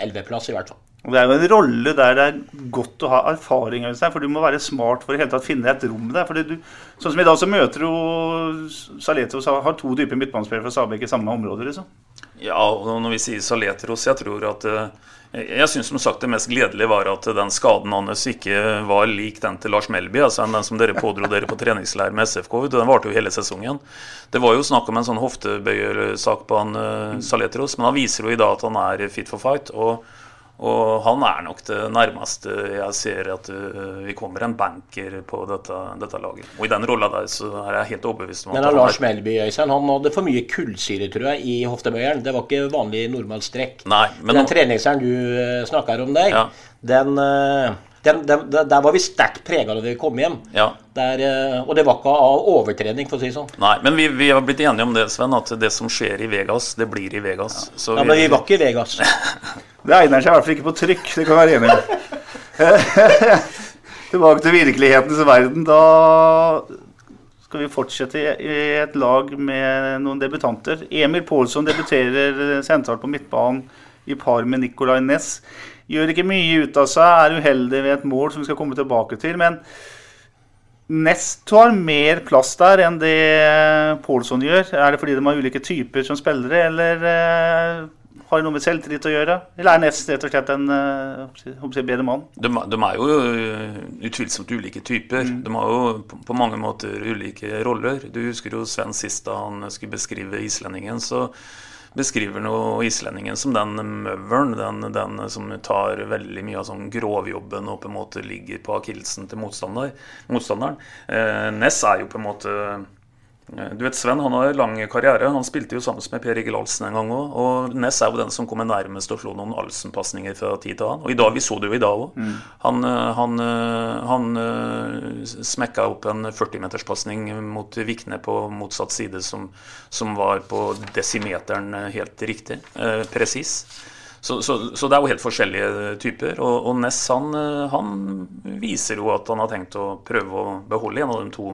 elveplass, i hvert fall. Og Det er jo en rolle der det er godt å ha erfaring, for du må være smart for å hele tatt finne et rom der. For du, sånn som I dag så møter du Saletros har to dype midtbanespillere fra Sabek i samme område. liksom. Ja, og når vi sier Saletros, jeg tror at eh, jeg syns som sagt det mest gledelige var at den skaden hans ikke var lik den til Lars Melby, altså den som dere pådro dere på treningsleir med SFK. Den varte jo hele sesongen. Det var jo snakk om en sånn hoftebøyersak på han uh, Saletros, men han viser jo i dag at han er fit for fight. og Og han er nok det nærmeste jeg ser at uh, vi kommer en banker på dette, dette, laget. Og i den rolla der så er jeg helt overbevist om at Men Lars Melby Øystein, han hadde for mye kullsyre, tror jeg, i hoftebøyeren. Det var ikke vanlig normal strekk. Nei, men den treningseren du uh, snakker om der, ja. den uh, den, den, der var vi sterkt prega da vi kom hjem. Ja. Der, og det var ikke av overtrening, for å si det sånn. Nei, men vi, vi, har blitt enige om det, Sven, at det som skjer i Vegas, det blir i Vegas. Ja, ja men vi var ikke i Vegas. Det egner seg i hvert fall ikke på trykk, det kan være enig i. Tilbake til virkelighetens verden. Da skal vi fortsette i et lag med noen debutanter. Emil Pålsson debuterer sentralt på midtbanen i par med Nicolay Næss. Gjør ikke mye ut av seg, er uheldig ved et mål som vi skal komme tilbake til. Men Nest tar mer plass der enn det Pålsson gjør. Er det fordi de har ulike typer som spillere, eller eh, har det noe med selvtillit å gjøre? Eller er Nest rett og slett en uh, bedre mann? De, de, er jo eh, utvilsomt ulike typer. Mm. De har jo på, på, mange måter ulike roller. Du husker jo Sven sist da han skulle beskrive islendingen. så beskriver nå islendingen som den møveren, den, den, som tar veldig mye av sånn grovjobben og på en måte ligger på akillesen til motstander, motstanderen. Eh, Ness er jo på en måte du vet Sven han har lang karriere. Han spilte jo sammen med Per Egil Alsen en gang òg. Og Ness er jo den som kommer nærmest å slå noen Alsen-pasninger fra tid til annen. Og i dag, vi så det jo i dag òg. Mm. Han, eh, han, eh, han smekka opp en 40-meterspasning mot Vikne på motsatt side, som, som, var på desimeteren helt riktig. Eh, Presis. Så, så, så, det er jo helt forskjellige typer. Og, og Ness han, han viser jo at han har tenkt å prøve å beholde en av de to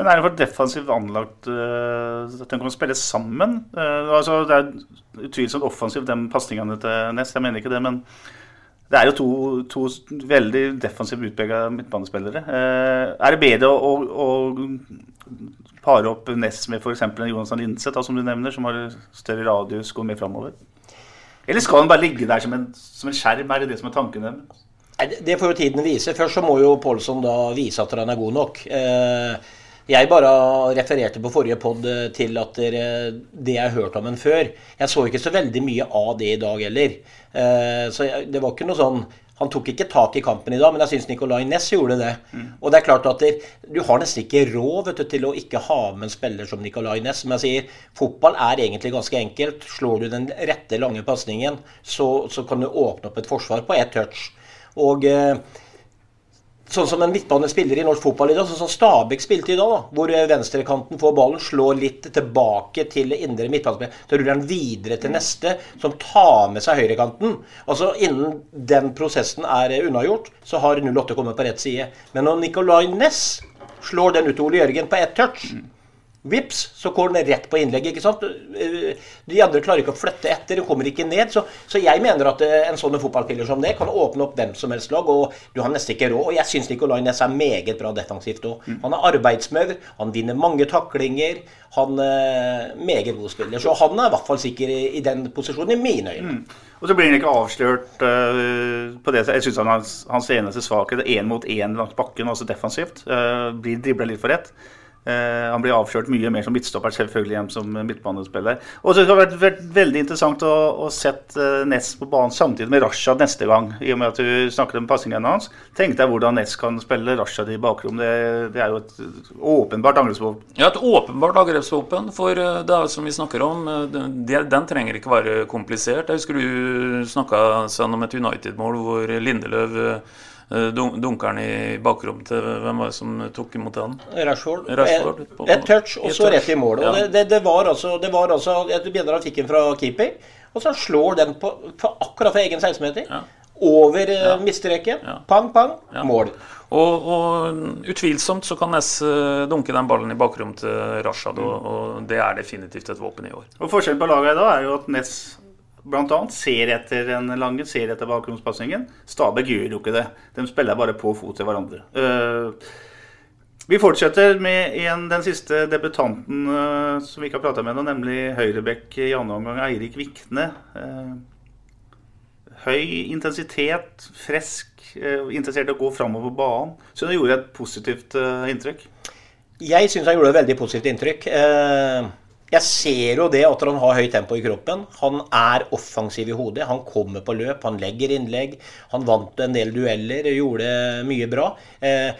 Men er det for defensivt anlagt uh, at de kan spille sammen? Uh, altså, det er utvilsomt offensivt, de pasningene til Ness. Jeg mener ikke det, men det er jo to, to veldig defensivt utpeka midtbanespillere. Uh, er det bedre å, å, å pare opp Ness med f.eks. Jonas Lindseth, som du nevner, som har større radius, går mer framover? Eller skal han bare ligge der som en, som en skjerm? Er det det som er tanken deres? Det får jo tiden vise. Først så må jo Pålsson da vise at han er god nok. Eh, jeg bare refererte på forrige pod eh, til at det jeg har hørt om en før Jeg så ikke så veldig mye av det i dag heller. Eh, så det var ikke noe sånn han tok ikke tak i kampen i dag, men jeg syns Nicolay Næss gjorde det. Mm. Og det er klart at Du har nesten ikke råd du, til å ikke ha med en spiller som Nicolay Næss. Som jeg sier, fotball er egentlig ganske enkelt. Slår du den rette, lange pasningen, så, så, kan du åpne opp et forsvar på ett touch. Og eh, sånn som en midtbane spiller i norsk fotball i dag, sånn som Stabæk spilte i dag, da, hvor venstrekanten får ballen, slår litt tilbake til indre midtbanespiller, så ruller han videre til neste, som tar med seg høyrekanten. Altså Innen den prosessen er unnagjort, så har 08 kommet på rett side. Men når Nicolay Næss slår den ut til Ole Jørgen på ett touch Vips, så går den rett på innlegget. ikke sant? De andre klarer ikke å flytte etter, de kommer ikke ned. Så, så jeg mener at eh, en sånn fotballspiller som det kan åpne opp hvem som helst lag. Og du har nesten ikke råd. Og jeg syns Nicolay Næss er meget bra defensivt òg. Mm. Han er arbeidsmaur, han vinner mange taklinger. Han er eh, meget god spiller. Så han er i hvert fall sikker i, i den posisjonen, i mine øyne. Mm. Og så blir han ikke avslørt uh, på det. Jeg syns hans, hans eneste svakhet er én mot én langs bakken, altså defensivt. Uh, blir dribla litt for rett. Uh, han blir avkjørt mye mer som midtstopper, selvfølgelig enn som midtbanespiller. Og så har det vært, veldig interessant å, å sette uh, Ness på banen samtidig med Rashad neste gang. I og med at du snakket om passingene hans. Tenk deg hvordan Ness kan spille Rashad i bakrom. Det, det er jo et åpenbart angrepsvåpen. Ja, et åpenbart angrepsvåpen. For uh, det er som vi snakker om, den, den trenger ikke være komplisert. Jeg husker du snakka om et United-mål hvor Lindeløv Eh, dunkeren i bakrommet til hvem var det som tok imot den? Rashford. Rashford et, et, touch, og så rett i mål. Ja. Det, det, det, var altså, det var altså Jeg begynner han fikk den fra keeper, og så slår den på, på akkurat for egen 16-meter. Ja. Over eh, ja. midtstreken. Pang, pang. Mål. Og, og, utvilsomt så kan Ness eh, dunke den ballen i bakrom til Rashad, og, mm. og, det er definitivt et våpen i år. Og Forskjellen på laget i dag er jo at Ness annet ser etter en lange, ser etter bakgrunnspasningen. Stabæk gjør jo ikke det. De spiller bare på fot til hverandre. Eh, vi fortsetter med en, den siste debutanten uh, som vi ikke har prata med nå, nemlig høyrebekk i andre omgang, Eirik Vikne. Uh, høy intensitet, frisk, interessert i å gå framover banen. Så det gjorde et positivt inntrykk. Jeg syns han gjorde et veldig positivt inntrykk. Jeg ser jo det at han har høyt tempo i kroppen. Han er offensiv i hodet. Han kommer på løp, han legger innlegg. Han vant en del dueller, gjorde mye bra. Eh,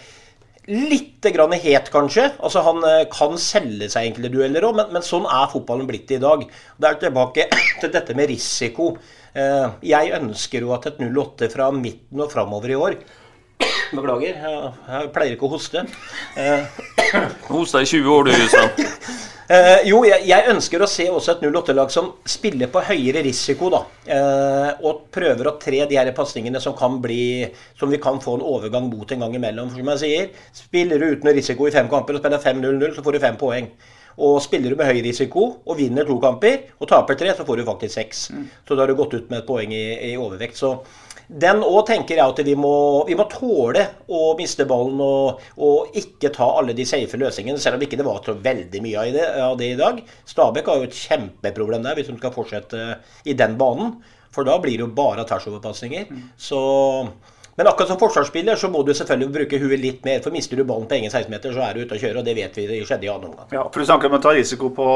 Litt grann het, kanskje. Altså Han eh, kan selge seg enkelte dueller òg, men, men, sånn er fotballen blitt i dag. Det er tilbake til dette med risiko. Eh, jeg ønsker jo at et 08 fra midten og framover i år Beklager, jeg, pleier ikke å hoste. Hosta i 20 år, du, Sven. Uh, jo, jeg, jeg, ønsker å se også et 08-lag som spiller på høyere risiko, da. Eh, og prøver å tre de her pasningene som kan bli Som vi kan få en overgang mot en gang imellom. For som jeg sier, spiller du uten risiko i fem kamper og spiller 5-0-0, så får du fem poeng. Og spiller du med høy risiko og vinner to kamper og taper tre, så får du faktisk seks. Mm. Så da har du gått ut med et poeng i, i overvekt. Så den òg tenker jeg at vi må, vi må, tåle å miste ballen og, og, ikke ta alle de safe løsningene, selv om ikke det var så veldig mye av det, av det i dag. Stabæk har jo et kjempeproblem der hvis de skal fortsette i den banen. For da blir det jo bare tværsoverpasninger. Mm. Men akkurat som forsvarsspiller så må du selvfølgelig bruke huet litt mer. For mister du ballen på egen 16-meter, så er du ute å kjøre. Og det vet vi det skjedde i annen omgang. Ja, for du snakker om å ta risiko på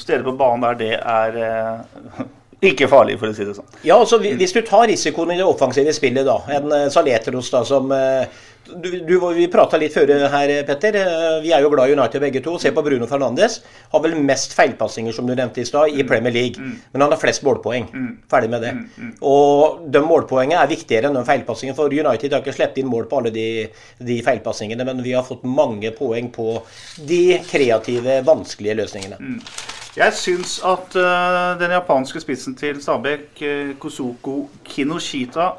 steder på banen der det er eh, ikke farlig, for å si det sånn. Ja, altså Hvis du tar risikoen i det offensive spillet, da. En uh, Saletros da som uh, du, du, Vi prata litt før her, Petter. Uh, vi er jo glad i United begge to. Se på Bruno Fernandes. Har vel mest feilpassinger, som du nevnte i stad, i mm. Premier League. Mm. Men han har flest målpoeng. Mm. Ferdig med det. Og de målpoengene er viktigere enn de feilpassingene. For United har ikke sluppet inn mål på alle de, de feilpassingene, men vi har fått mange poeng på de kreative, vanskelige løsningene. Jeg syns at uh, den japanske spissen til Stabæk, uh, Kosoko Kinoshita,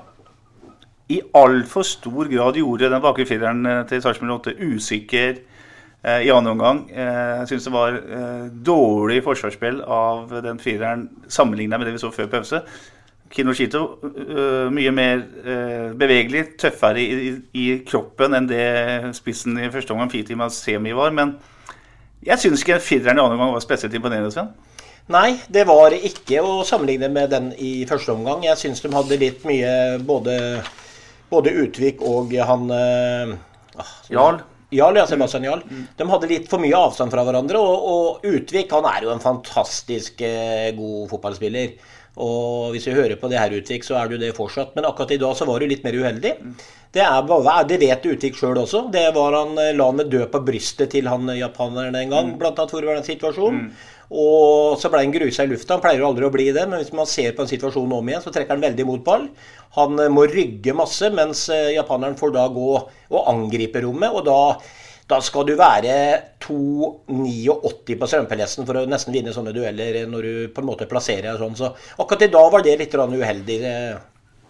i altfor stor grad gjorde den bakre fireren uh, til Sarpsborg 8 usikker uh, i annen omgang. jeg syns det var dårlig forsvarsspill av den fireren sammenligna med det vi så før pause. Kinoshito mye mer bevegelig, tøffere i, i, i, kroppen enn det spissen i første omgang Fitima Semi var. men jeg syns ikke fireren i andre omgang var spesielt imponerende. Sven. Nei, det var ikke å sammenligne med den i første omgang. Jeg syns de hadde litt mye både, både Utvik og han øh, Jarl. Jarl, ja, Sebastian Jarl. Mm. De hadde litt for mye avstand fra hverandre. Og, og Utvik han er jo en fantastisk uh, god fotballspiller. Og hvis vi hører på det her, Utvik, så er det jo det fortsatt. Men akkurat i dag så var du litt mer uheldig. Det, er, det vet Utvik sjøl også. Det var han eh, la han med død på brystet til han eh, japaneren en gang, mm. blant annet for å være den situasjonen. Mm. Og så ble han grusa i lufta. Han pleier jo aldri å bli det, men hvis man ser på en situasjon om igjen, så trekker han veldig mot ball. Han eh, må rygge masse, mens japaneren får da gå og angripe rommet. og da da skal du være 2,89 på strømpelesten for å nesten vinne sånne dueller når du på en måte plasserer deg sånn. Så akkurat i dag var det litt uheldig.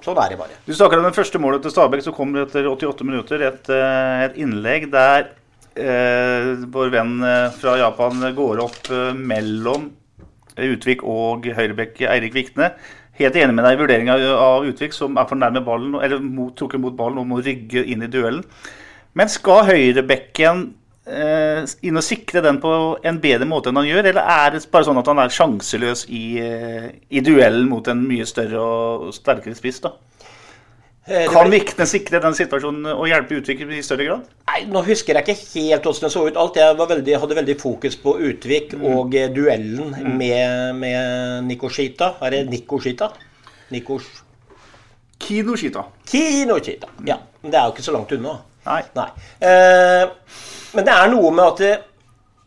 Sånn er det bare. Du snakker om det første målet til Stabæk, så kom det etter 88 minutter et, eh, et innlegg der eh, vår venn eh, fra Japan går opp eh, mellom Utvik og høyrebekk Eirik Vikne. Helt enig med deg i vurderinga av Utvik, som er for nærme ballen, eller mot, trukket mot ballen og må rygge inn i duellen. Men skal høyrebekken eh, inn og sikre den på en bedre måte enn han gjør, eller er det bare sånn at han er sjanseløs i, eh, i duellen mot en mye større og sterkere spiss? da? Eh, kan Vikne sikre den situasjonen og hjelpe Utvik i større grad? Nei, Nå husker jeg ikke helt hvordan det så ut. Alt Jeg veldig, hadde veldig fokus på Utvik mm. og eh, duellen mm. med, med Nikoshita. Er det Nikoshita? Nikos... Kinoshita. Kinoshita, ja. Men det er jo ikke så langt unna. Nei. Nei. Eh, men det er noe med at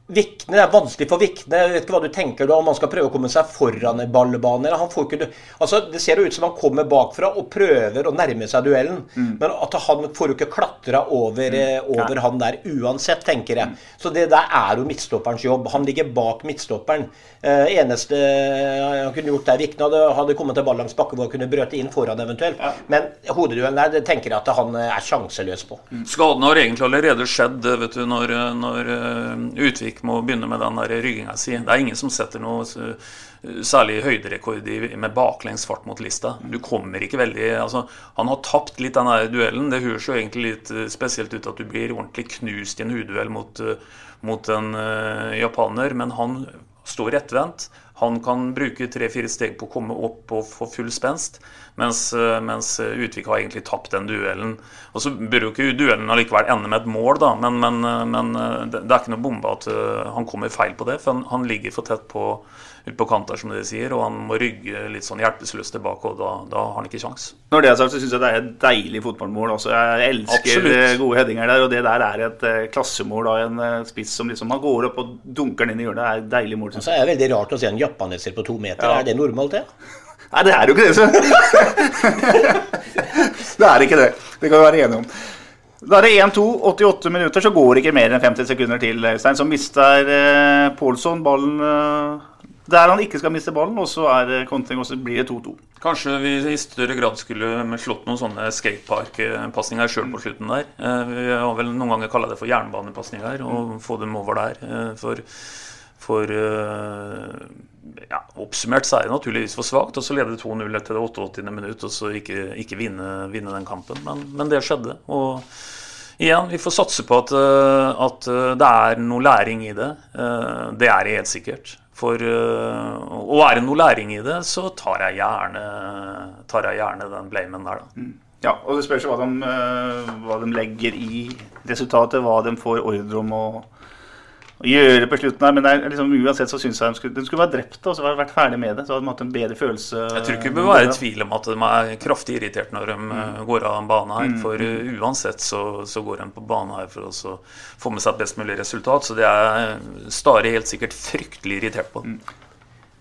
Vikne, Det er vanskelig for Vikne. Jeg vet ikke hva du tenker da, om han skal prøve å komme seg foran en ballbane. Han får ikke, altså, det ser jo ut som han kommer bakfra og prøver å nærme seg duellen. Mm. Men at han får jo ikke klatra over, mm. Eh, over ja. han der uansett, tenker jeg. Mm. Så det der er jo midtstopperens jobb. Han ligger bak midtstopperen. Eh, eneste han kunne gjort der Vikne hadde, hadde kommet til ball langs bakken hvor han kunne brøte inn foran eventuelt. Ja. Men hodeduellen der det tenker jeg at han er sjanseløs på. Mm. Skaden har egentlig allerede skjedd vet du, når, når uh, Stabæk må begynne med den rygginga si. Det er ingen som setter noe uh, særlig høyderekord med baklengs fart mot lista. Du kommer ikke veldig altså, Han har tapt litt den der duellen. Det høres jo egentlig litt uh, spesielt ut at du blir ordentlig knust i en hudduell mot, uh, mot en japaner, men han står rettvendt. Han kan bruke tre-fire steg på å komme opp og få full spenst, mens, eh, mens Utvik har egentlig tapt den duellen. Og Så bør jo ikke duellen allikevel ende med et mål, da, men, men, eh, men eh, det er ikke noe bombe at han kommer feil på det. For han, han ligger for tett på ut på kanter, som de sier, og han må rygge litt sånn hjelpeløst tilbake, og da, da, har han ikke sjans. Når det er sagt, så syns jeg det er et deilig fotballmål. Også. Jeg elsker Absolutt. gode headinger der, og det der er et klassemål av en spiss som liksom Han går opp og dunker den inn i hjørnet. Det er et deilig mål. Så er det veldig rart å se en japaneser på to meter. Ja. Er det normalt, det? Nei, det er jo ikke det. Så. det er ikke det. Det kan vi være enige om. Da er det 1-2, 88 minutter, så går det ikke mer enn 50 sekunder til. Øystein, Så mister eh, Pålsson ballen eh, der han ikke skal miste ballen, og så er det kontring, og blir det 2-2. Kanskje vi i større grad skulle slått noen sånne skatepark-pasninger sjøl på slutten der. Eh, vi har vel noen ganger kalla det for jernbanepasninger, og få dem over der. Eh, for, for eh, ja, Oppsummert så er det naturligvis for svakt. Og så leder 2-0 etter det 88. minutt, og så ikke, ikke vinne, vinne, den kampen. Men, men, det skjedde. Og igjen, vi får satse på at, eh, at, eh, det er noe læring i det. Eh, det er det helt sikkert. For og er det noe læring i det, så tar jeg gjerne, tar jeg gjerne den blamen der, da. Mm. Ja, og det spørs hva de, hva de legger i resultatet, hva de får ordre om å å gjøre på slutten her, men er, liksom, uansett så syns jeg de skulle, de skulle vært drept og så vært ferdig med det. Så hadde de hatt en bedre følelse. Jeg tror ikke det bør være tvil om at de er kraftig irritert når de mm. Eh, går av en bane her. Mm. For uh, uansett så, så, går de på bane her for å få med seg et best mulig resultat. Så det er Stare helt sikkert fryktelig irritert på. Mm.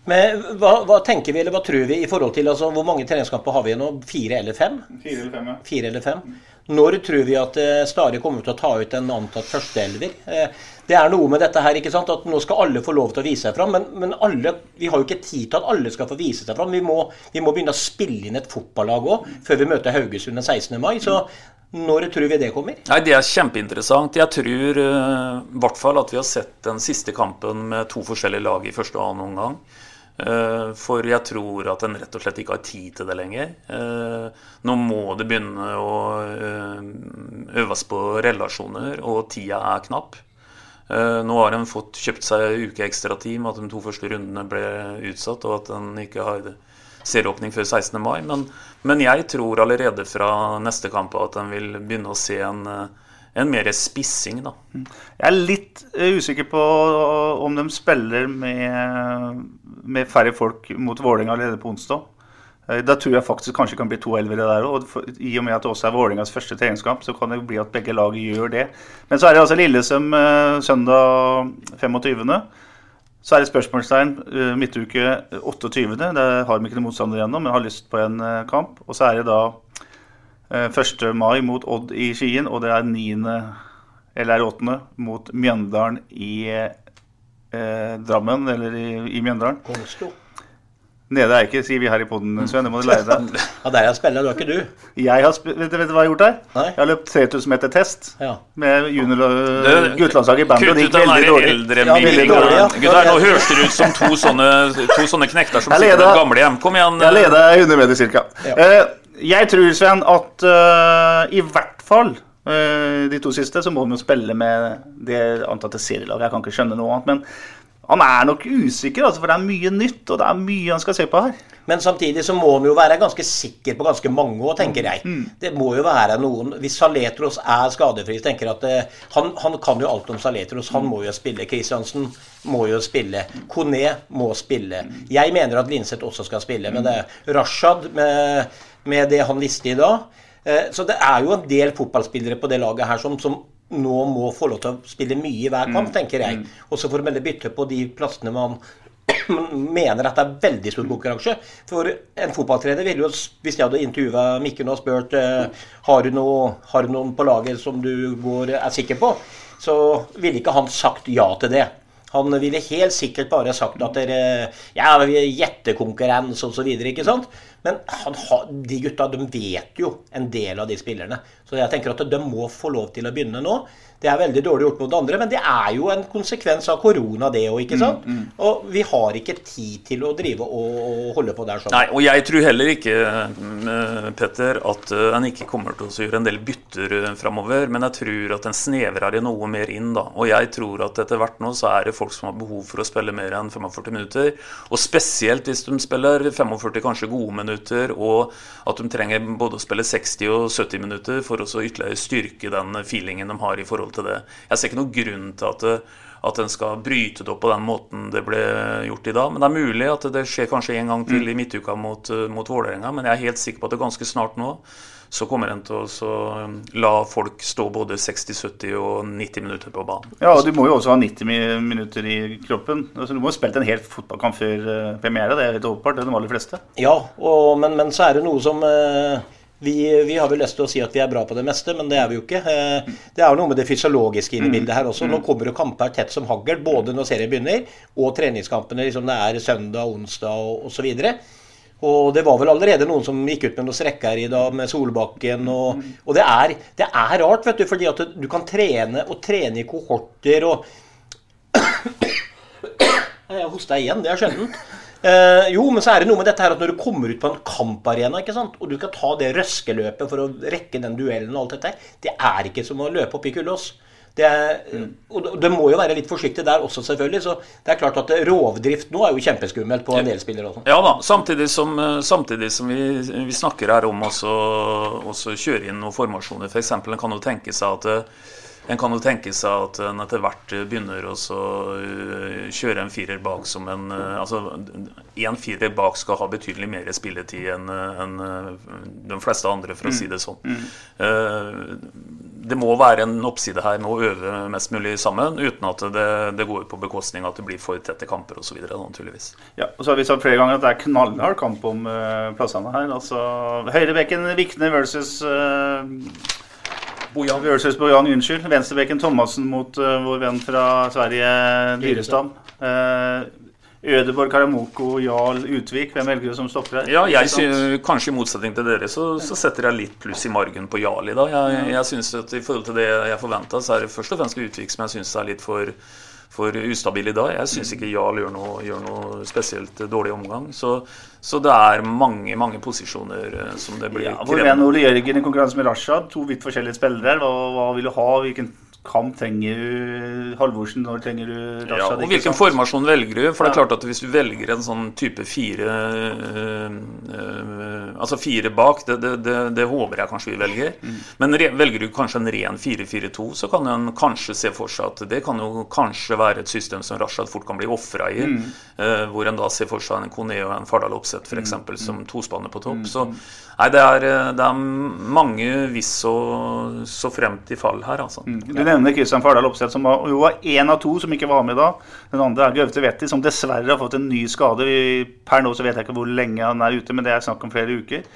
Men hva, hva, tenker vi, eller hva tror vi i forhold til altså, Hvor mange treningskamper har vi nå? Fire eller fem? Fire eller fem, ja. Fire eller fem. Når tror vi at uh, Stare kommer til å ta ut en antatt førsteelver? Uh, det er noe med dette her, ikke sant, at nå skal alle få lov til å vise seg fram. Men, men alle, vi har jo ikke tid til at alle skal få vise seg fram. Vi må, vi må begynne å spille inn et fotballag òg, før vi møter Haugesund den 16. mai. Så når tror vi det kommer? Nei, Det er kjempeinteressant. Jeg tror uh, i hvert fall at vi har sett den siste kampen med to forskjellige lag i første og annen omgang. Uh, for jeg tror at en rett og slett ikke har tid til det lenger. Uh, nå må det begynne å øves på relasjoner, og tida er knapp. Eh, nå har en fått kjøpt seg uke ekstra tid med at de to første rundene ble utsatt, og at en ikke har serieåpning før 16. mai. Men, men, jeg tror allerede fra neste kamp at en vil begynne å se en, en mer spissing, da. Jeg er litt eh, usikker på om de spiller med, med færre folk mot Vålerenga allerede på onsdag. Eh, da tror jeg faktisk kanskje det kan bli to elvere der òg. I og med at det også er Vålerengas første treningskamp, så kan det bli at begge lag gjør det. Men så er det altså Lillesøm eh, søndag 25. Så er det spørsmålstegn eh, midtuke 28. Der har vi ikke noen motstander igjennom, men har lyst på en kamp. Og så er det da 1. mai mot Odd i Skien, og det er 9. eller er 8. mot Mjøndalen i eh, Drammen, eller i, i Mjøndalen. Kongslo. Nede er ikke, sier vi her i poden, Sven. Det må du lære deg. Ja, Det er jeg spiller, du er ikke du. Jeg har, vet, du, vet du hva jeg har gjort der? Nei. Jeg har løpt 3000 meter test ja. med junior- og guttelandslaget i bandy. Kutt ut den der eldre ja, ja. Gutter, nå høres dere ut som to sånne, to sånne knekter som sitter på gamle hjem. Kom igjen. Jeg leder 100 meter ca. Ja. Uh, jeg tror, Sven, at uh, i hvert fall uh, de to siste, så må vi jo spille med det antatte serielaget. Jeg kan ikke skjønne noe annet. men han er nok usikker, altså, for det er mye nytt, og det er mye han skal se på her. Men samtidig så må han jo være ganske sikker på ganske mange òg, tenker jeg. Mm. Det må jo være noen Hvis Saletros er skadefri, tenker jeg at uh, han, han, kan jo alt om Saletros. Han mm. må jo spille. Kristiansen må jo spille. Kone må spille. Jeg mener at Linseth også skal spille, men det er Rashad med, med det han visste i dag. Uh, så det er jo en del fotballspillere på det laget her som, som nå må få lov til å spille mye i hver kamp, mm. tenker jeg. Mm. Og så får de bytte på de plassene man mener at det er veldig stor konkurranse. For en fotballtrener ville jo, hvis jeg hadde intervjua Mikken og spurt uh, har, du noe, har du noen på laget som du går, er sikker på, så ville ikke han sagt ja til det. Han ville helt sikkert bare sagt at dere Ja, vi er gjettekonkurranse osv. ikke sant? Men han de gutta de vet jo en del av de spillerne. Så jeg tenker at de må få lov til å begynne nå. Det er veldig dårlig gjort mot andre, men det er jo en konsekvens av korona, det òg, Mm. Mm, Og vi har ikke tid til å drive og, holde på der sånn. Nei, og jeg tror heller ikke, eh, Petter, at eh, en ikke kommer til å gjøre en del bytter eh, framover. Men jeg tror at en snevrer det noe mer inn, da. Og jeg tror at etter hvert nå så er det folk som har behov for å spille mer enn 45 minutter. Og spesielt hvis de spiller 45 kanskje gode minutter, og at de trenger både å spille 60 og 70 minutter for å ytterligere styrke den feelingen de har i forhold til det. Jeg ser ikke noen grunn til at at en skal bryte det opp på den måten det ble gjort i dag. Men det er mulig at det skjer kanskje en gang til i midtuka mot, mot Vålerenga. Men jeg er helt sikker på at det ganske snart nå så kommer en til å så um, la folk stå både 60, 70 og 90 minutter på banen. Ja, og du må jo også ha 90 minutter i kroppen. Altså, du må jo spilt en hel fotballkamp før eh, premiere. Det er helt åpenbart. Det er de aller fleste. Ja, og, men, men så er det noe som eh, vi, vi har vel lyst til å si at vi er bra på det meste, men det er vi jo ikke. Eh, Det er jo noe med det fysiologiske inne i bildet her også. Nå kommer det kamper tett som hagl, både når serien begynner og treningskampene. liksom Det er søndag, onsdag og osv. Og det var vel allerede noen som gikk ut med noen strekker i dag, med Solbakken. Og, og det, er, det er rart, vet du, fordi at du kan trene og trene i kohorter og Jeg hosta igjen, det er sjelden. Eh, jo, men så er det noe med dette her at når du kommer ut på en kamparena, ikke sant, og du skal ta det røskeløpet for å rekke den duellen og alt dette det er ikke som å løpe opp i kullås. Det er, og det må jo være litt forsiktig der også, selvfølgelig. Så det er klart at rovdrift nå er jo kjempeskummelt på en del spillere også. Ja da, samtidig som, eh, samtidig som vi, vi snakker her om også kjøre inn noen formasjoner. F.eks. en kan jo tenke seg at eh, en kan jo tenke seg at en etter hvert begynner å eh, kjøre en firer bak som en eh, Altså, én firer bak skal ha betydelig mer spilletid enn enn, eh, de fleste andre, for å si det sånn. Eh, Det må være en oppside her med å øve mest mulig sammen, uten at det, det går på bekostning av at det blir for tette kamper osv. naturligvis. Ja, og så har vi sagt flere ganger at det er knallhard kamp om uh, plassene her. Altså høyrebekken Vikne versus uh, Bojan. Versus Bojan, unnskyld. Venstrebekken Thomassen mot uh, vår venn fra Sverige, Dyrestam. Uh, Ødeborg, Karamoko, Jarl, Utvik. Hvem velger du som stopper her? Ja, jeg synes, kanskje i motsetning til dere, så, så setter jeg litt pluss i margen på Jarl i dag. Jeg, jeg synes at I forhold til det jeg forventa, så er det først og fremst Utvik som jeg syns er litt for, for ustabil i dag. Jeg syns ikke Jarl gjør noe, gjør noe spesielt dårlig omgang. Så, så det er mange mange posisjoner eh, som det blir Ja, vår venn krevende. Ole Jørgen i konkurranse med Rashad. To vidt forskjellige spillere. Hva, hva vil du ha? Hvilken kamp trenger du? Halvorsen, når trenger du Rashad? Ja, og Hvilken formasjon velger du? For det er klart at Hvis du velger en sånn type fire øh, øh, Altså fire bak, det, det, det, det håper jeg kanskje vi velger. Mm. Men re, velger du kanskje en ren 4-4-2, så kan en kanskje se for seg at det kan jo kanskje være et system som Rashad fort kan bli ofra i. Mm. øh, hvor en da ser for seg en Kone og en Fardal Opseth f.eks. Mm. som tospanner på topp. Så nei, det er, øh, det er mange hvis og så fremt i fall her, altså. Du nevner Kristian Fardal Opseth, som var, var én av to som ikke var med da. Den andre er Gaute Wetti, som dessverre har fått en ny skade. Per nå så vet jeg ikke hvor lenge han er ute, men det er snakk om flere uker.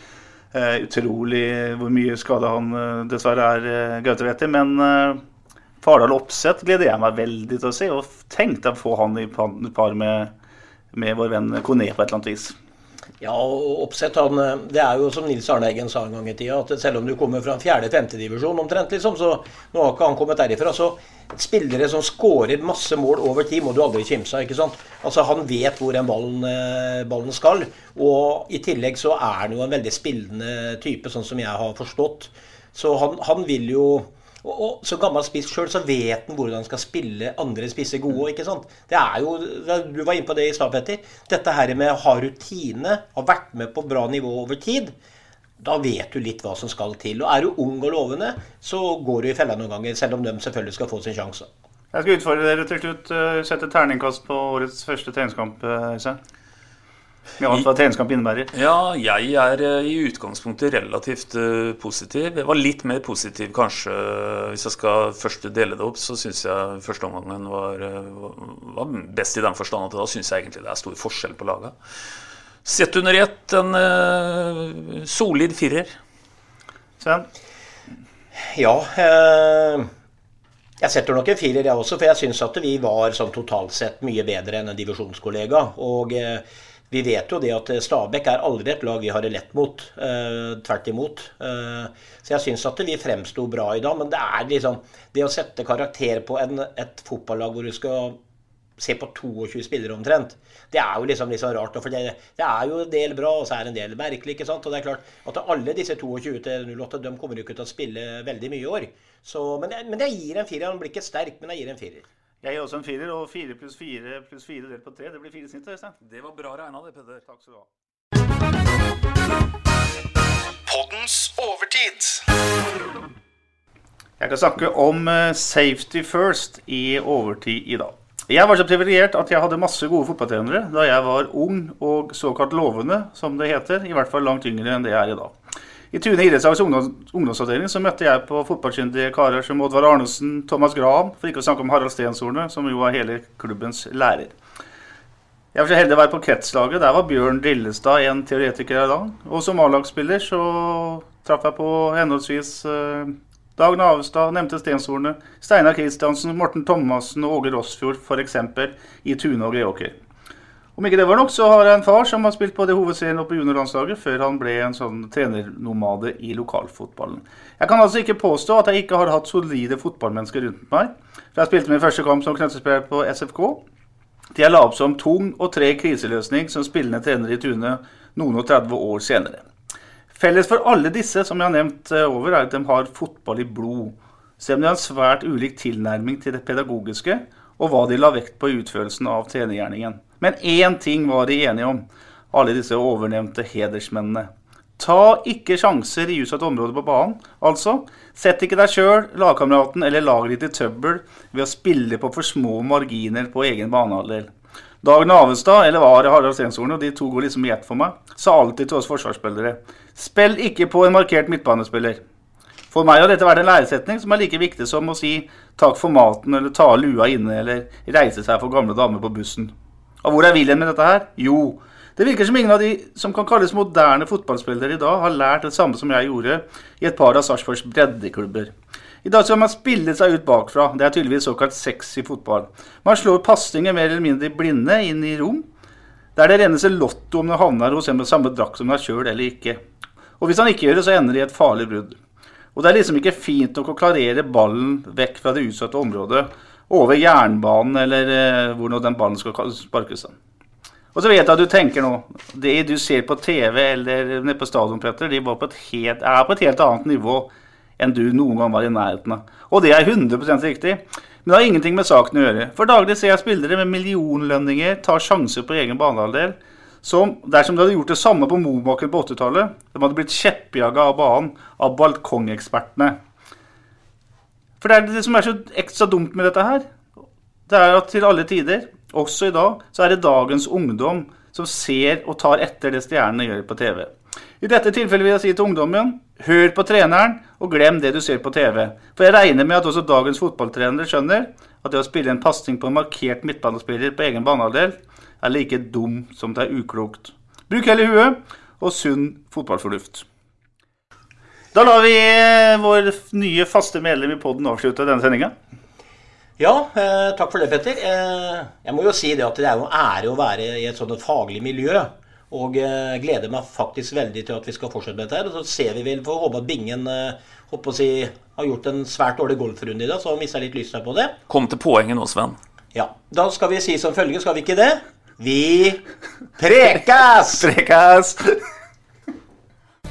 Uh, utrolig hvor mye skade han uh, dessverre er, uh, Gaute Wetti. Men eh, Fardal Opseth gleder jeg meg veldig til å se, og tenkte å få han i par med, med vår venn Kone på et eller annet vis. Ja, og Oppsett, han, eh, det er jo som Nils Arne Eggen sa en gang i tida, at selv om du kommer fra fjerde-femte divisjon omtrent, liksom, så nå har ikke han kommet derifra. Så spillere som skårer masse mål over tid, må du aldri kimse av. ikke sant? Altså, Han vet hvor den ballen, eh, ballen skal. Og i tillegg så er han jo en veldig spillende type, sånn som jeg har forstått. Så han, han vil jo og, og Som gammel spiss sjøl så vet han hvordan han skal spille andre spisser gode. ikke sant? Det er jo, Du var inne på det i stad, Petter. Dette her med å ha rutine, ha vært med på bra nivå over tid. Da vet du litt hva som skal til. Og Er du ung og lovende, så går du i fella noen ganger, selv om de selvfølgelig skal få sin sjanse. Jeg skal utfordre dere til slutt. eh, Sette terningkast på årets første treningskamp. eh, Øystein. Med alt hva treningskamp innebærer. Ja, jeg er eh, i utgangspunktet relativt eh, positiv. Jeg var litt mer positiv kanskje Hvis jeg skal først dele det opp, så syns jeg første omgangen var, eh, var best i den forstand at da syns jeg egentlig det er stor forskjell på laga. Sett under ett en uh, solid firer. Sven? Ja. Eh, jeg setter nok en firer, jeg også, for jeg syns at vi var sånn totalt sett mye bedre enn en divisjonskollega. Og eh, vi vet jo det at Stabæk er aldri et lag vi har det lett mot. Eh, tvert imot. Eh, så jeg syns at vi fremsto bra i dag. Men det er liksom Det å sette karakter på en, et fotballag hvor du skal se på 22 spillere omtrent, det er jo liksom sånn rart. For det, det, er jo en del bra, og så er det en del merkelig. ikke sant? Og det er klart at alle disse 22 til 08 de kommer jo ikke til å spille veldig mye i år. Så, men, jeg, men jeg gir en firer. Han blir ikke sterk, men jeg gir en firer. Jeg gir også en firer, og fire pluss fire pluss fire delt på tre, det blir fire snitt. Øystein. Det var bra regna, det, Peder. Takk skal du ha. Poddens overtid. Jeg kan snakke om eh, safety first i overtid i dag. Jeg var så privilegert at jeg hadde masse gode fotballtrenere da jeg var ung og såkalt lovende, som det heter. I hvert fall langt yngre enn det jeg er i dag. I Tune idrettslags ungdoms ungdomsavdeling så møtte jeg på fotballkyndige karer som Oddvar Arnesen, Thomas Graham, for ikke å snakke om Harald Stenshorne, som jo er hele klubbens lærer. Jeg var så heldig å være på kretslaget. Der var Bjørn Dillestad en teoretiker i dag. Og som A-lagsspiller så traff jeg på henholdsvis eh, Dag Navestad, nevnte Stenshorne, Steinar Kristiansen, Morten Thomassen og Åge Rossfjord f.eks. i Tune og Greåker. Om ikke det var nok, så har jeg en far som har spilt på det hovedserien oppe i juniorlandslaget før han ble en sånn trenernomade i lokalfotballen. Jeg kan altså ikke påstå at jeg ikke har hatt solide fotballmennesker rundt meg. For jeg spilte min første kamp som knøttespiller på SFK. Til jeg la opp som tung og treg kriseløsning som spillende trener i Tune noen og 30 år senere. Felles for alle disse som jeg har nevnt eh, over, er at de har fotball i blod. Selv om de har en svært ulik tilnærming til det pedagogiske, og hva de la vekt på i utførelsen av trenergjerningen. Men én ting var de enige om, alle disse overnevnte hedersmennene. Ta ikke sjanser i utsatt område på banen. Altså, sett ikke deg sjøl, lagkameraten eller laget ditt i trøbbel ved å spille på for små marginer på egen banehalvdel. Dag Navestad, eller var det Harald Stenshorn, og de to går liksom i ett for meg, sa alltid til oss forsvarsspillere Spill ikke på en markert midtbanespiller. For meg har dette vært en læresetning som er like viktig som å si takk for maten, eller ta lua inne, eller reise seg for gamle damer på bussen. Og hvor er Wilhelm med dette her? Jo, det virker som ingen av de som kan kalles moderne fotballspillere i dag, har lært det samme som jeg gjorde i et par av Sarpsborgs breddeklubber. I dag skal man spille seg ut bakfra. Det er tydeligvis såkalt sexy fotball. Man slår pasninger mer eller mindre blinde inn i rom, der det rennes lotto om den havner hos en med samme drakt som deg sjøl eller ikke. Og hvis han ikke gjør det, så ender det i et farlig brudd. Og det er liksom ikke fint nok å klarere ballen vekk fra det utsatte området over jernbanen, eller eh, hvor nå den ballen skal sparkes. Og så vet jeg at du tenker nå Det du ser på TV eller nede på stadion, Petter, de på helt, er på et helt annet nivå enn du noen gang var i nærheten av. Og det er 100 riktig. Men det har ingenting med saken å gjøre. For daglig ser jeg spillere med millionlønninger ta sjanser på egen banehalvdel. Som dersom de hadde gjort det samme på Momaker på 80-tallet, de hadde blitt kjeppjaga av banen av balkongekspertene. For det er det som er så ekstra dumt med dette her. Det er at til alle tider, også i dag, så er det dagens ungdom som ser og tar etter det stjernene gjør på TV. I dette tilfellet vil jeg si til ungdommen hør på treneren og glem det du ser på TV. For jeg regner med at også dagens fotballtrenere skjønner at det å spille en pasning på en markert midtbanespiller på egen banehalvdel er like dum som det er uklokt. Bruk hele huet og sunn fotballfornuft. Da lar vi eh, vår nye faste medlem i poden avslutte denne sendinga. Ja, eh, takk for det, Petter. Eh, jeg må jo si det at det er jo ære å være i et sånt faglig miljø. Og eh, gleder meg faktisk veldig til at vi skal fortsette med dette. her. Og så ser vi vel, for å håpe at Bingen eh, håper å si, har gjort en svært dårlig golfrunde i dag, så har jeg litt lyst på det. Kom til poenget nå, Sven. Ja. Da skal vi si som følge, skal vi ikke det? Vi prekas! prekas!